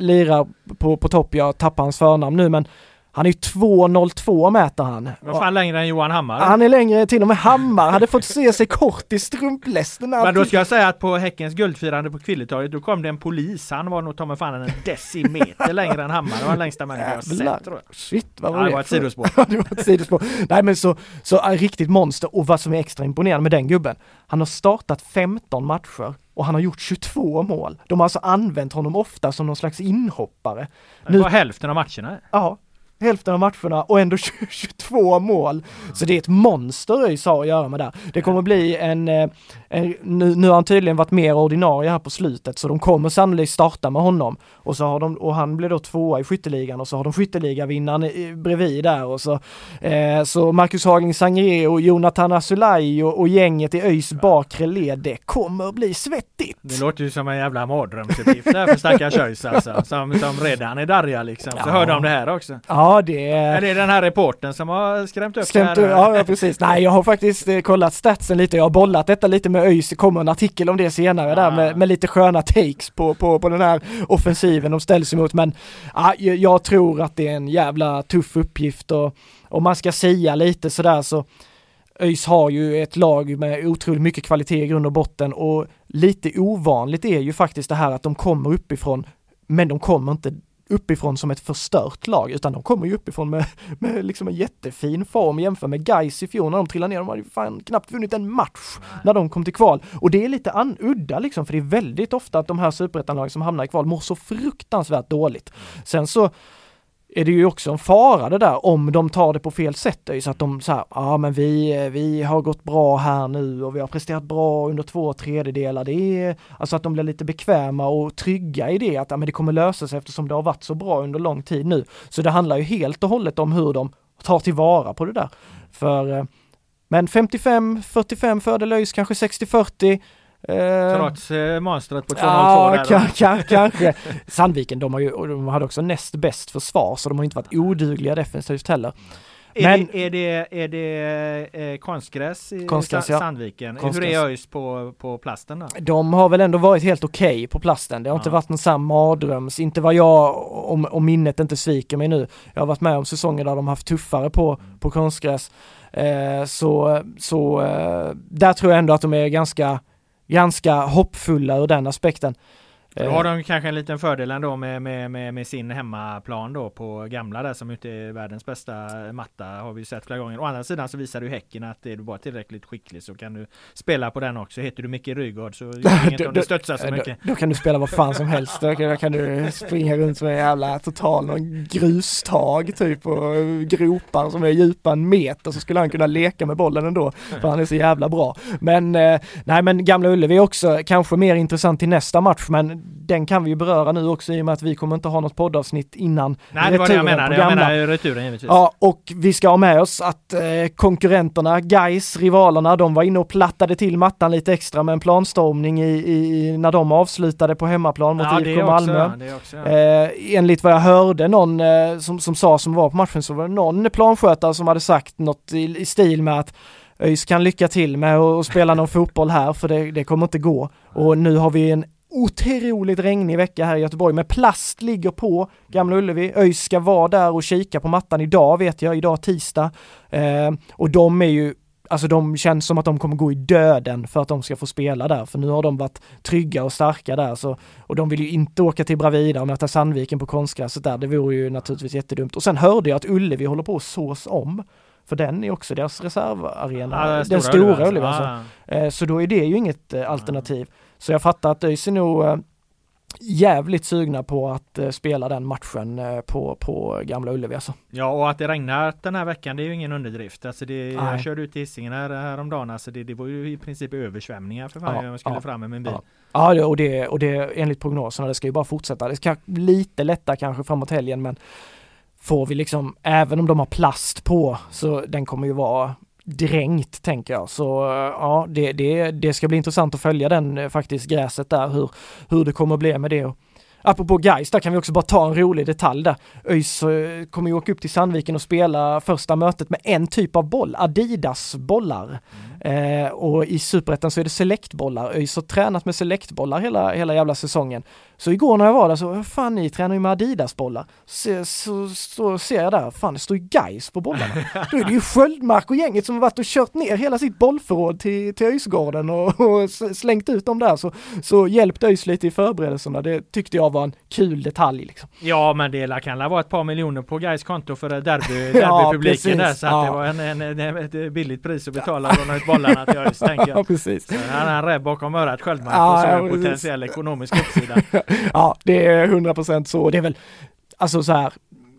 lirar på, på topp, jag tappar hans förnamn nu men han är ju 2,02 mäter han. Vad fan längre än Johan Hammar? Han är längre, till och med Hammar hade fått se sig kort i strumplästen. Men då ska jag säga att på Häckens guldfirande på Kvilletorget då kom det en polis. Han var nog ta mig fan en decimeter längre än Hammar. Det var den längsta människa jag sett tror jag. Shit, vad var ja, det? det var ett sidospår. det var ett sidospår. Nej men så, så äh, riktigt monster och vad som är extra imponerande med den gubben. Han har startat 15 matcher och han har gjort 22 mål. De har alltså använt honom ofta som någon slags inhoppare. Det var hälften av matcherna. Ja, hälften av matcherna och ändå 22 mål. Så det är ett monster ÖIS har att göra med det. Det kommer bli en, eh, en nu, nu har han tydligen varit mer ordinarie här på slutet så de kommer sannolikt starta med honom. Och så har de, och han blir då tvåa i skytteligan och så har de skytteligavinnaren bredvid där och så, eh, så Marcus Hagling Sangré och Jonathan Asulaj och, och gänget i ÖIS bakre led, det kommer bli svettigt. Det låter ju som en jävla mardrömsuppgift där för stackars ÖIS alltså, som, som redan är darriga liksom. Så ja. hör de det här också. Ja, det är... Är det den här reporten som har skrämt upp skrämt det här? Ja, ja, precis. Nej, jag har faktiskt eh, kollat statsen lite. Jag har bollat detta lite med ÖIS. Det kommer en artikel om det senare ah. där med, med, lite sköna takes på, på, på den här offensiven de ställs emot. Men ja, jag tror att det är en jävla tuff uppgift och om man ska säga lite sådär så ÖIS har ju ett lag med otroligt mycket kvalitet i grund och botten och lite ovanligt är ju faktiskt det här att de kommer uppifrån men de kommer inte uppifrån som ett förstört lag, utan de kommer ju uppifrån med, med liksom en jättefin form jämfört med Gais i fjol när de trillade ner. De hade ju fan knappt vunnit en match när de kom till kval. Och det är lite an udda liksom, för det är väldigt ofta att de här superettanlagen som hamnar i kval mår så fruktansvärt dåligt. Sen så är det ju också en fara det där om de tar det på fel sätt. Det är ju Så att de säger, ja men vi, vi har gått bra här nu och vi har presterat bra under två tredjedelar. Det är alltså att de blir lite bekväma och trygga i det att ah, men det kommer lösa sig eftersom det har varit så bra under lång tid nu. Så det handlar ju helt och hållet om hur de tar tillvara på det där. För eh, men 55-45 fördel ÖIS, kanske 60-40 Trots eh, monstret på 202 ja, där kanske. Sandviken, de, har ju, de hade också näst bäst försvar så de har inte varit odugliga defensivt heller. Men, är, det, är det, är det eh, konstgräs i konstgräs, ja. Sandviken? Konstgräs. Hur är ÖIS på, på plasten då? De har väl ändå varit helt okej okay på plasten. Det har ja. inte varit någon sån mardröms, inte vad jag, om, om minnet inte sviker mig nu. Jag har varit med om säsonger där de haft tuffare på, på konstgräs. Eh, så så eh, där tror jag ändå att de är ganska ganska hoppfulla ur den aspekten. Då har de kanske en liten fördel ändå med, med, med, med, sin hemmaplan då på gamla där som inte är världens bästa matta har vi sett flera gånger. Å andra sidan så visar du Häcken att är du bara tillräckligt skicklig så kan du spela på den också. Heter du Micke Rygaard så gör inget om det studsar så mycket. Då, då, kan du spela vad fan som helst. Då kan, då kan du springa runt som en jävla total någon grustag typ och gropar som är djupa en meter så skulle han kunna leka med bollen ändå för han är så jävla bra. Men eh, nej men Gamla Ullevi är också kanske mer intressant till nästa match men den kan vi ju beröra nu också i och med att vi kommer inte ha något poddavsnitt innan Nej det var det jag menade, jag menar returen givetvis. Ja och vi ska ha med oss att eh, konkurrenterna, guys, rivalerna, de var inne och plattade till mattan lite extra med en planstormning i, i när de avslutade på hemmaplan mot ja, IFK Malmö. Också, också, ja. eh, enligt vad jag hörde någon eh, som, som sa som var på matchen så var det någon planskötare som hade sagt något i, i stil med att ÖIS kan lycka till med att spela någon fotboll här för det, det kommer inte gå. Och nu har vi en otroligt regnig vecka här i Göteborg, men plast ligger på Gamla Ullevi. ÖIS ska vara där och kika på mattan idag vet jag, idag tisdag. Eh, och de är ju Alltså de känns som att de kommer gå i döden för att de ska få spela där, för nu har de varit trygga och starka där så, och de vill ju inte åka till Bravida och möta Sandviken på konstgräset där, det vore ju naturligtvis jättedumt. Och sen hörde jag att Ullevi håller på att sås om. För den är också deras reservarena, ja, den stora, Ullevi alltså. Ja. Eh, så då är det ju inget eh, alternativ. Så jag fattar att ÖIS är nog eh, jävligt sugna på att spela den matchen på, på Gamla Ullevi alltså. Ja och att det regnar den här veckan det är ju ingen underdrift. Alltså det, jag körde ut till Hisingen här, häromdagen alltså det, det var ju i princip översvämningar för fan ja, jag skulle ja, fram med min bil. Ja, ja och, det, och det enligt prognoserna det ska ju bara fortsätta. Det ska lite lätta kanske framåt helgen men får vi liksom, även om de har plast på, så den kommer ju vara dränkt tänker jag. Så eh, ja, det, det, det ska bli intressant att följa den eh, faktiskt, gräset där, hur, hur det kommer att bli med det. Apropå guys, där kan vi också bara ta en rolig detalj där. ÖIS eh, kommer ju åka upp till Sandviken och spela första mötet med en typ av boll, Adidas bollar. Mm. Eh, och i Superettan så är det selektbollar. ÖIS har tränat med selektbollar hela, hela jävla säsongen. Så igår när jag var där så, fan ni tränar ju med Adidas-bollar. Så, så, så, ser jag där, fan det står ju guys på bollarna. Då är det ju Sköldmark och gänget som har varit och kört ner hela sitt bollförråd till, till ÖISgården och, och slängt ut dem där. Så, så hjälpte ÖIS lite i förberedelserna. Det tyckte jag var en kul detalj liksom. Ja men det kan vara ett par miljoner på guys konto för derby, derbypubliken ja, där. Så ja. det var en, en, en, ett billigt pris att betala bollarna till jag. Ja, precis. Så han är rädd bakom örat Sköldmark ja, och så en potentiell ekonomisk uppsida. ja, det är 100% så. Det är väl, alltså så här,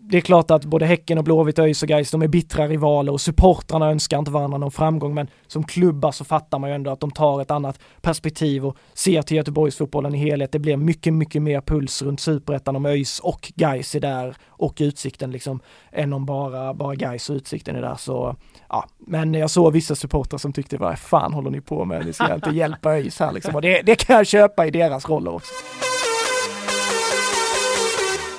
det är klart att både Häcken och Blåvitt, ÖIS och Gais, de är bittra rivaler och supportrarna önskar inte varandra någon framgång, men som klubbar så fattar man ju ändå att de tar ett annat perspektiv och ser till Göteborgsfotbollen i helhet. Det blir mycket, mycket mer puls runt superettan om ÖIS och Gais är där och Utsikten liksom, än om bara, bara Gais och Utsikten är där. Så ja, men jag såg vissa supportrar som tyckte, vad fan håller ni på med? Ni ska inte hjälpa ÖIS här liksom. Och det, det kan jag köpa i deras roller också.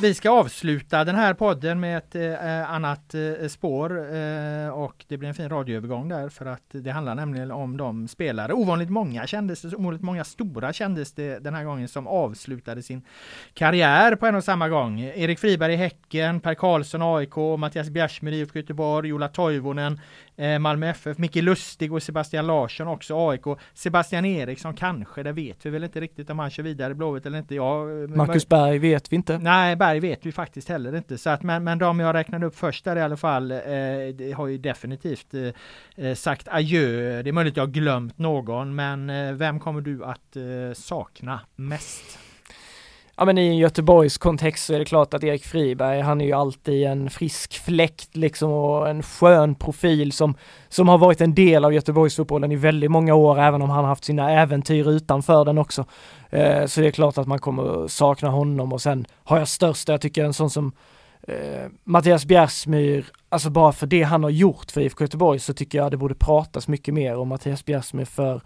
Vi ska avsluta den här podden med ett eh, annat eh, spår eh, och det blir en fin radioövergång där för att det handlar nämligen om de spelare, ovanligt många kändes det, ovanligt många stora kändes det den här gången som avslutade sin karriär på en och samma gång. Erik Friberg i Häcken, Per Karlsson AIK, Mattias Bjärsmyr IFK Göteborg, Jola Toivonen Eh, Malmö FF, Micke Lustig och Sebastian Larsson också AIK. Sebastian Eriksson kanske, det vet vi väl inte riktigt om han kör vidare Blåvitt eller inte. Ja, eh, Marcus Berg vet vi inte. Nej, Berg vet vi faktiskt heller inte. Så att, men, men de jag räknade upp först där i alla fall eh, har ju definitivt eh, sagt adjö. Det är möjligt jag har glömt någon, men eh, vem kommer du att eh, sakna mest? Ja men i en Göteborgs kontext så är det klart att Erik Friberg, han är ju alltid en frisk fläkt liksom och en skön profil som, som har varit en del av Göteborgsfotbollen i väldigt många år, även om han haft sina äventyr utanför den också. Eh, så det är klart att man kommer sakna honom och sen har jag största, jag tycker en sån som eh, Mattias Bjärsmyr, alltså bara för det han har gjort för IFK Göteborg så tycker jag det borde pratas mycket mer om Mattias Bjärsmyr för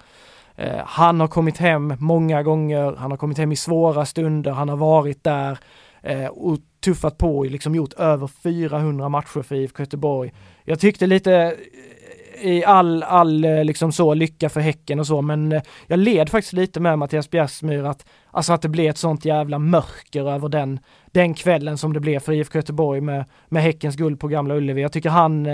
Eh, han har kommit hem många gånger, han har kommit hem i svåra stunder, han har varit där eh, och tuffat på och liksom gjort över 400 matcher för IFK Göteborg. Jag tyckte lite eh, i all, all eh, liksom så lycka för Häcken och så, men eh, jag led faktiskt lite med Mattias Bjärsmyr att, alltså att det blev ett sånt jävla mörker över den, den kvällen som det blev för IFK Göteborg med, med Häckens guld på Gamla Ullevi. Jag tycker han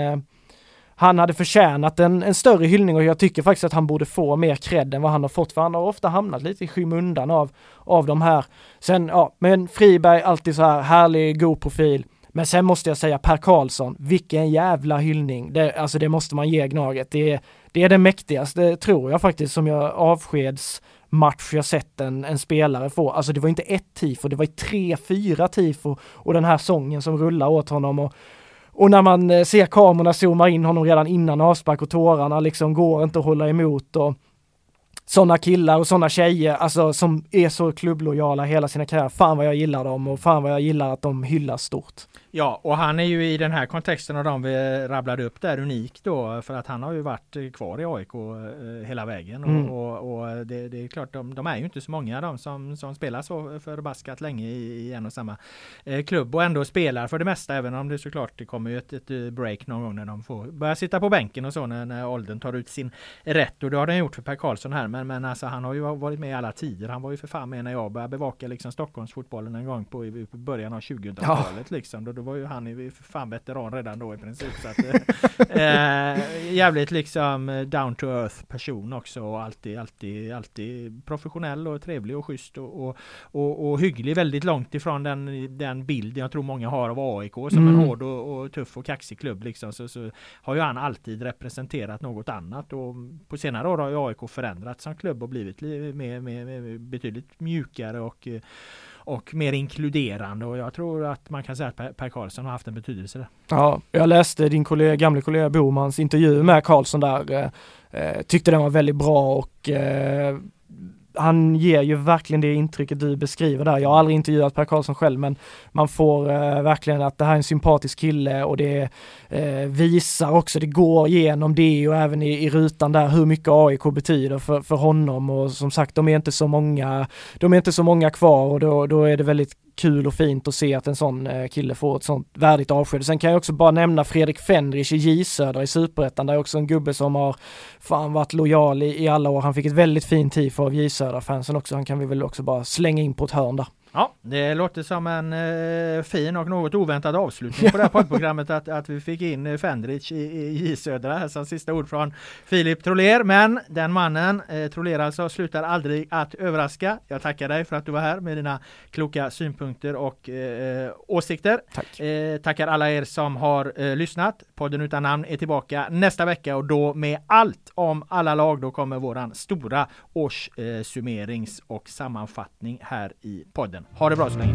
han hade förtjänat en, en större hyllning och jag tycker faktiskt att han borde få mer cred än vad han har fått för han har ofta hamnat lite i skymundan av, av de här. Sen, ja, men Friberg alltid så här härlig, god profil. Men sen måste jag säga Per Karlsson, vilken jävla hyllning. Det, alltså det måste man ge Gnaget. Det, det är det mäktigaste, tror jag faktiskt, som jag avskedsmatch jag sett en, en spelare få. Alltså det var inte ett tifo, det var tre, fyra tifo och den här sången som rullar åt honom. Och, och när man eh, ser kamerorna zooma in honom redan innan avspark och tårarna liksom går inte att hålla emot. Och, sådana killar och sådana tjejer, alltså som är så klubblojala hela sina karriär. Fan vad jag gillar dem och fan vad jag gillar att de hyllas stort. Ja, och han är ju i den här kontexten av de vi rabblade upp där unik då för att han har ju varit kvar i AIK eh, hela vägen mm. och, och det, det, är klart de, de, är ju inte så många de som, som spelar så förbaskat länge i, i en och samma eh, klubb och ändå spelar för det mesta även om det såklart det kommer ju ett, ett break någon gång när de får börja sitta på bänken och så när, när åldern tar ut sin rätt och det har den gjort för Per Karlsson här men, men alltså han har ju varit med i alla tider. Han var ju för fan med när jag började bevaka liksom Stockholmsfotbollen en gång på i, början av 2000-talet ja. liksom. Då, då var ju han ju för fan veteran redan då i princip. Så att, äh, jävligt liksom down to earth person också och alltid, alltid, alltid professionell och trevlig och schysst och, och, och, och hygglig. Väldigt långt ifrån den, den bild jag tror många har av AIK som mm. en hård och, och, tuff och kaxig klubb liksom. Så, så har ju han alltid representerat något annat och på senare år har ju AIK förändrats som klubb och blivit mer, mer, mer betydligt mjukare och och mer inkluderande och jag tror att man kan säga att Per Karlsson har haft en betydelse där. Ja, jag läste din kollega, gamle kollega Bomans intervju med Karlsson där, eh, eh tyckte den var väldigt bra och eh, han ger ju verkligen det intrycket du beskriver där. Jag har aldrig intervjuat Per Karlsson själv men man får eh, verkligen att det här är en sympatisk kille och det eh, visar också, det går igenom det och även i, i rutan där hur mycket AIK betyder för, för honom och som sagt de är inte så många, de är inte så många kvar och då, då är det väldigt kul och fint att se att en sån eh, kille får ett sånt värdigt avsked. Sen kan jag också bara nämna Fredrik Fendrich i J Södra i Superettan. Det är också en gubbe som har fan varit lojal i, i alla år. Han fick ett väldigt fint tifo av J Södra-fansen också. Han kan vi väl också bara slänga in på ett hörn där. Ja, det låter som en eh, fin och något oväntad avslutning på det här poddprogrammet att, att vi fick in eh, Fendrich i, i J Södra som sista ord från Filip Troler. Men den mannen, eh, Troler alltså, slutar aldrig att överraska. Jag tackar dig för att du var här med dina kloka synpunkter och eh, åsikter. Tack. Eh, tackar alla er som har eh, lyssnat. Podden utan namn är tillbaka nästa vecka och då med allt om alla lag. Då kommer våran stora årssummerings och sammanfattning här i podden. Ha det bra så länge.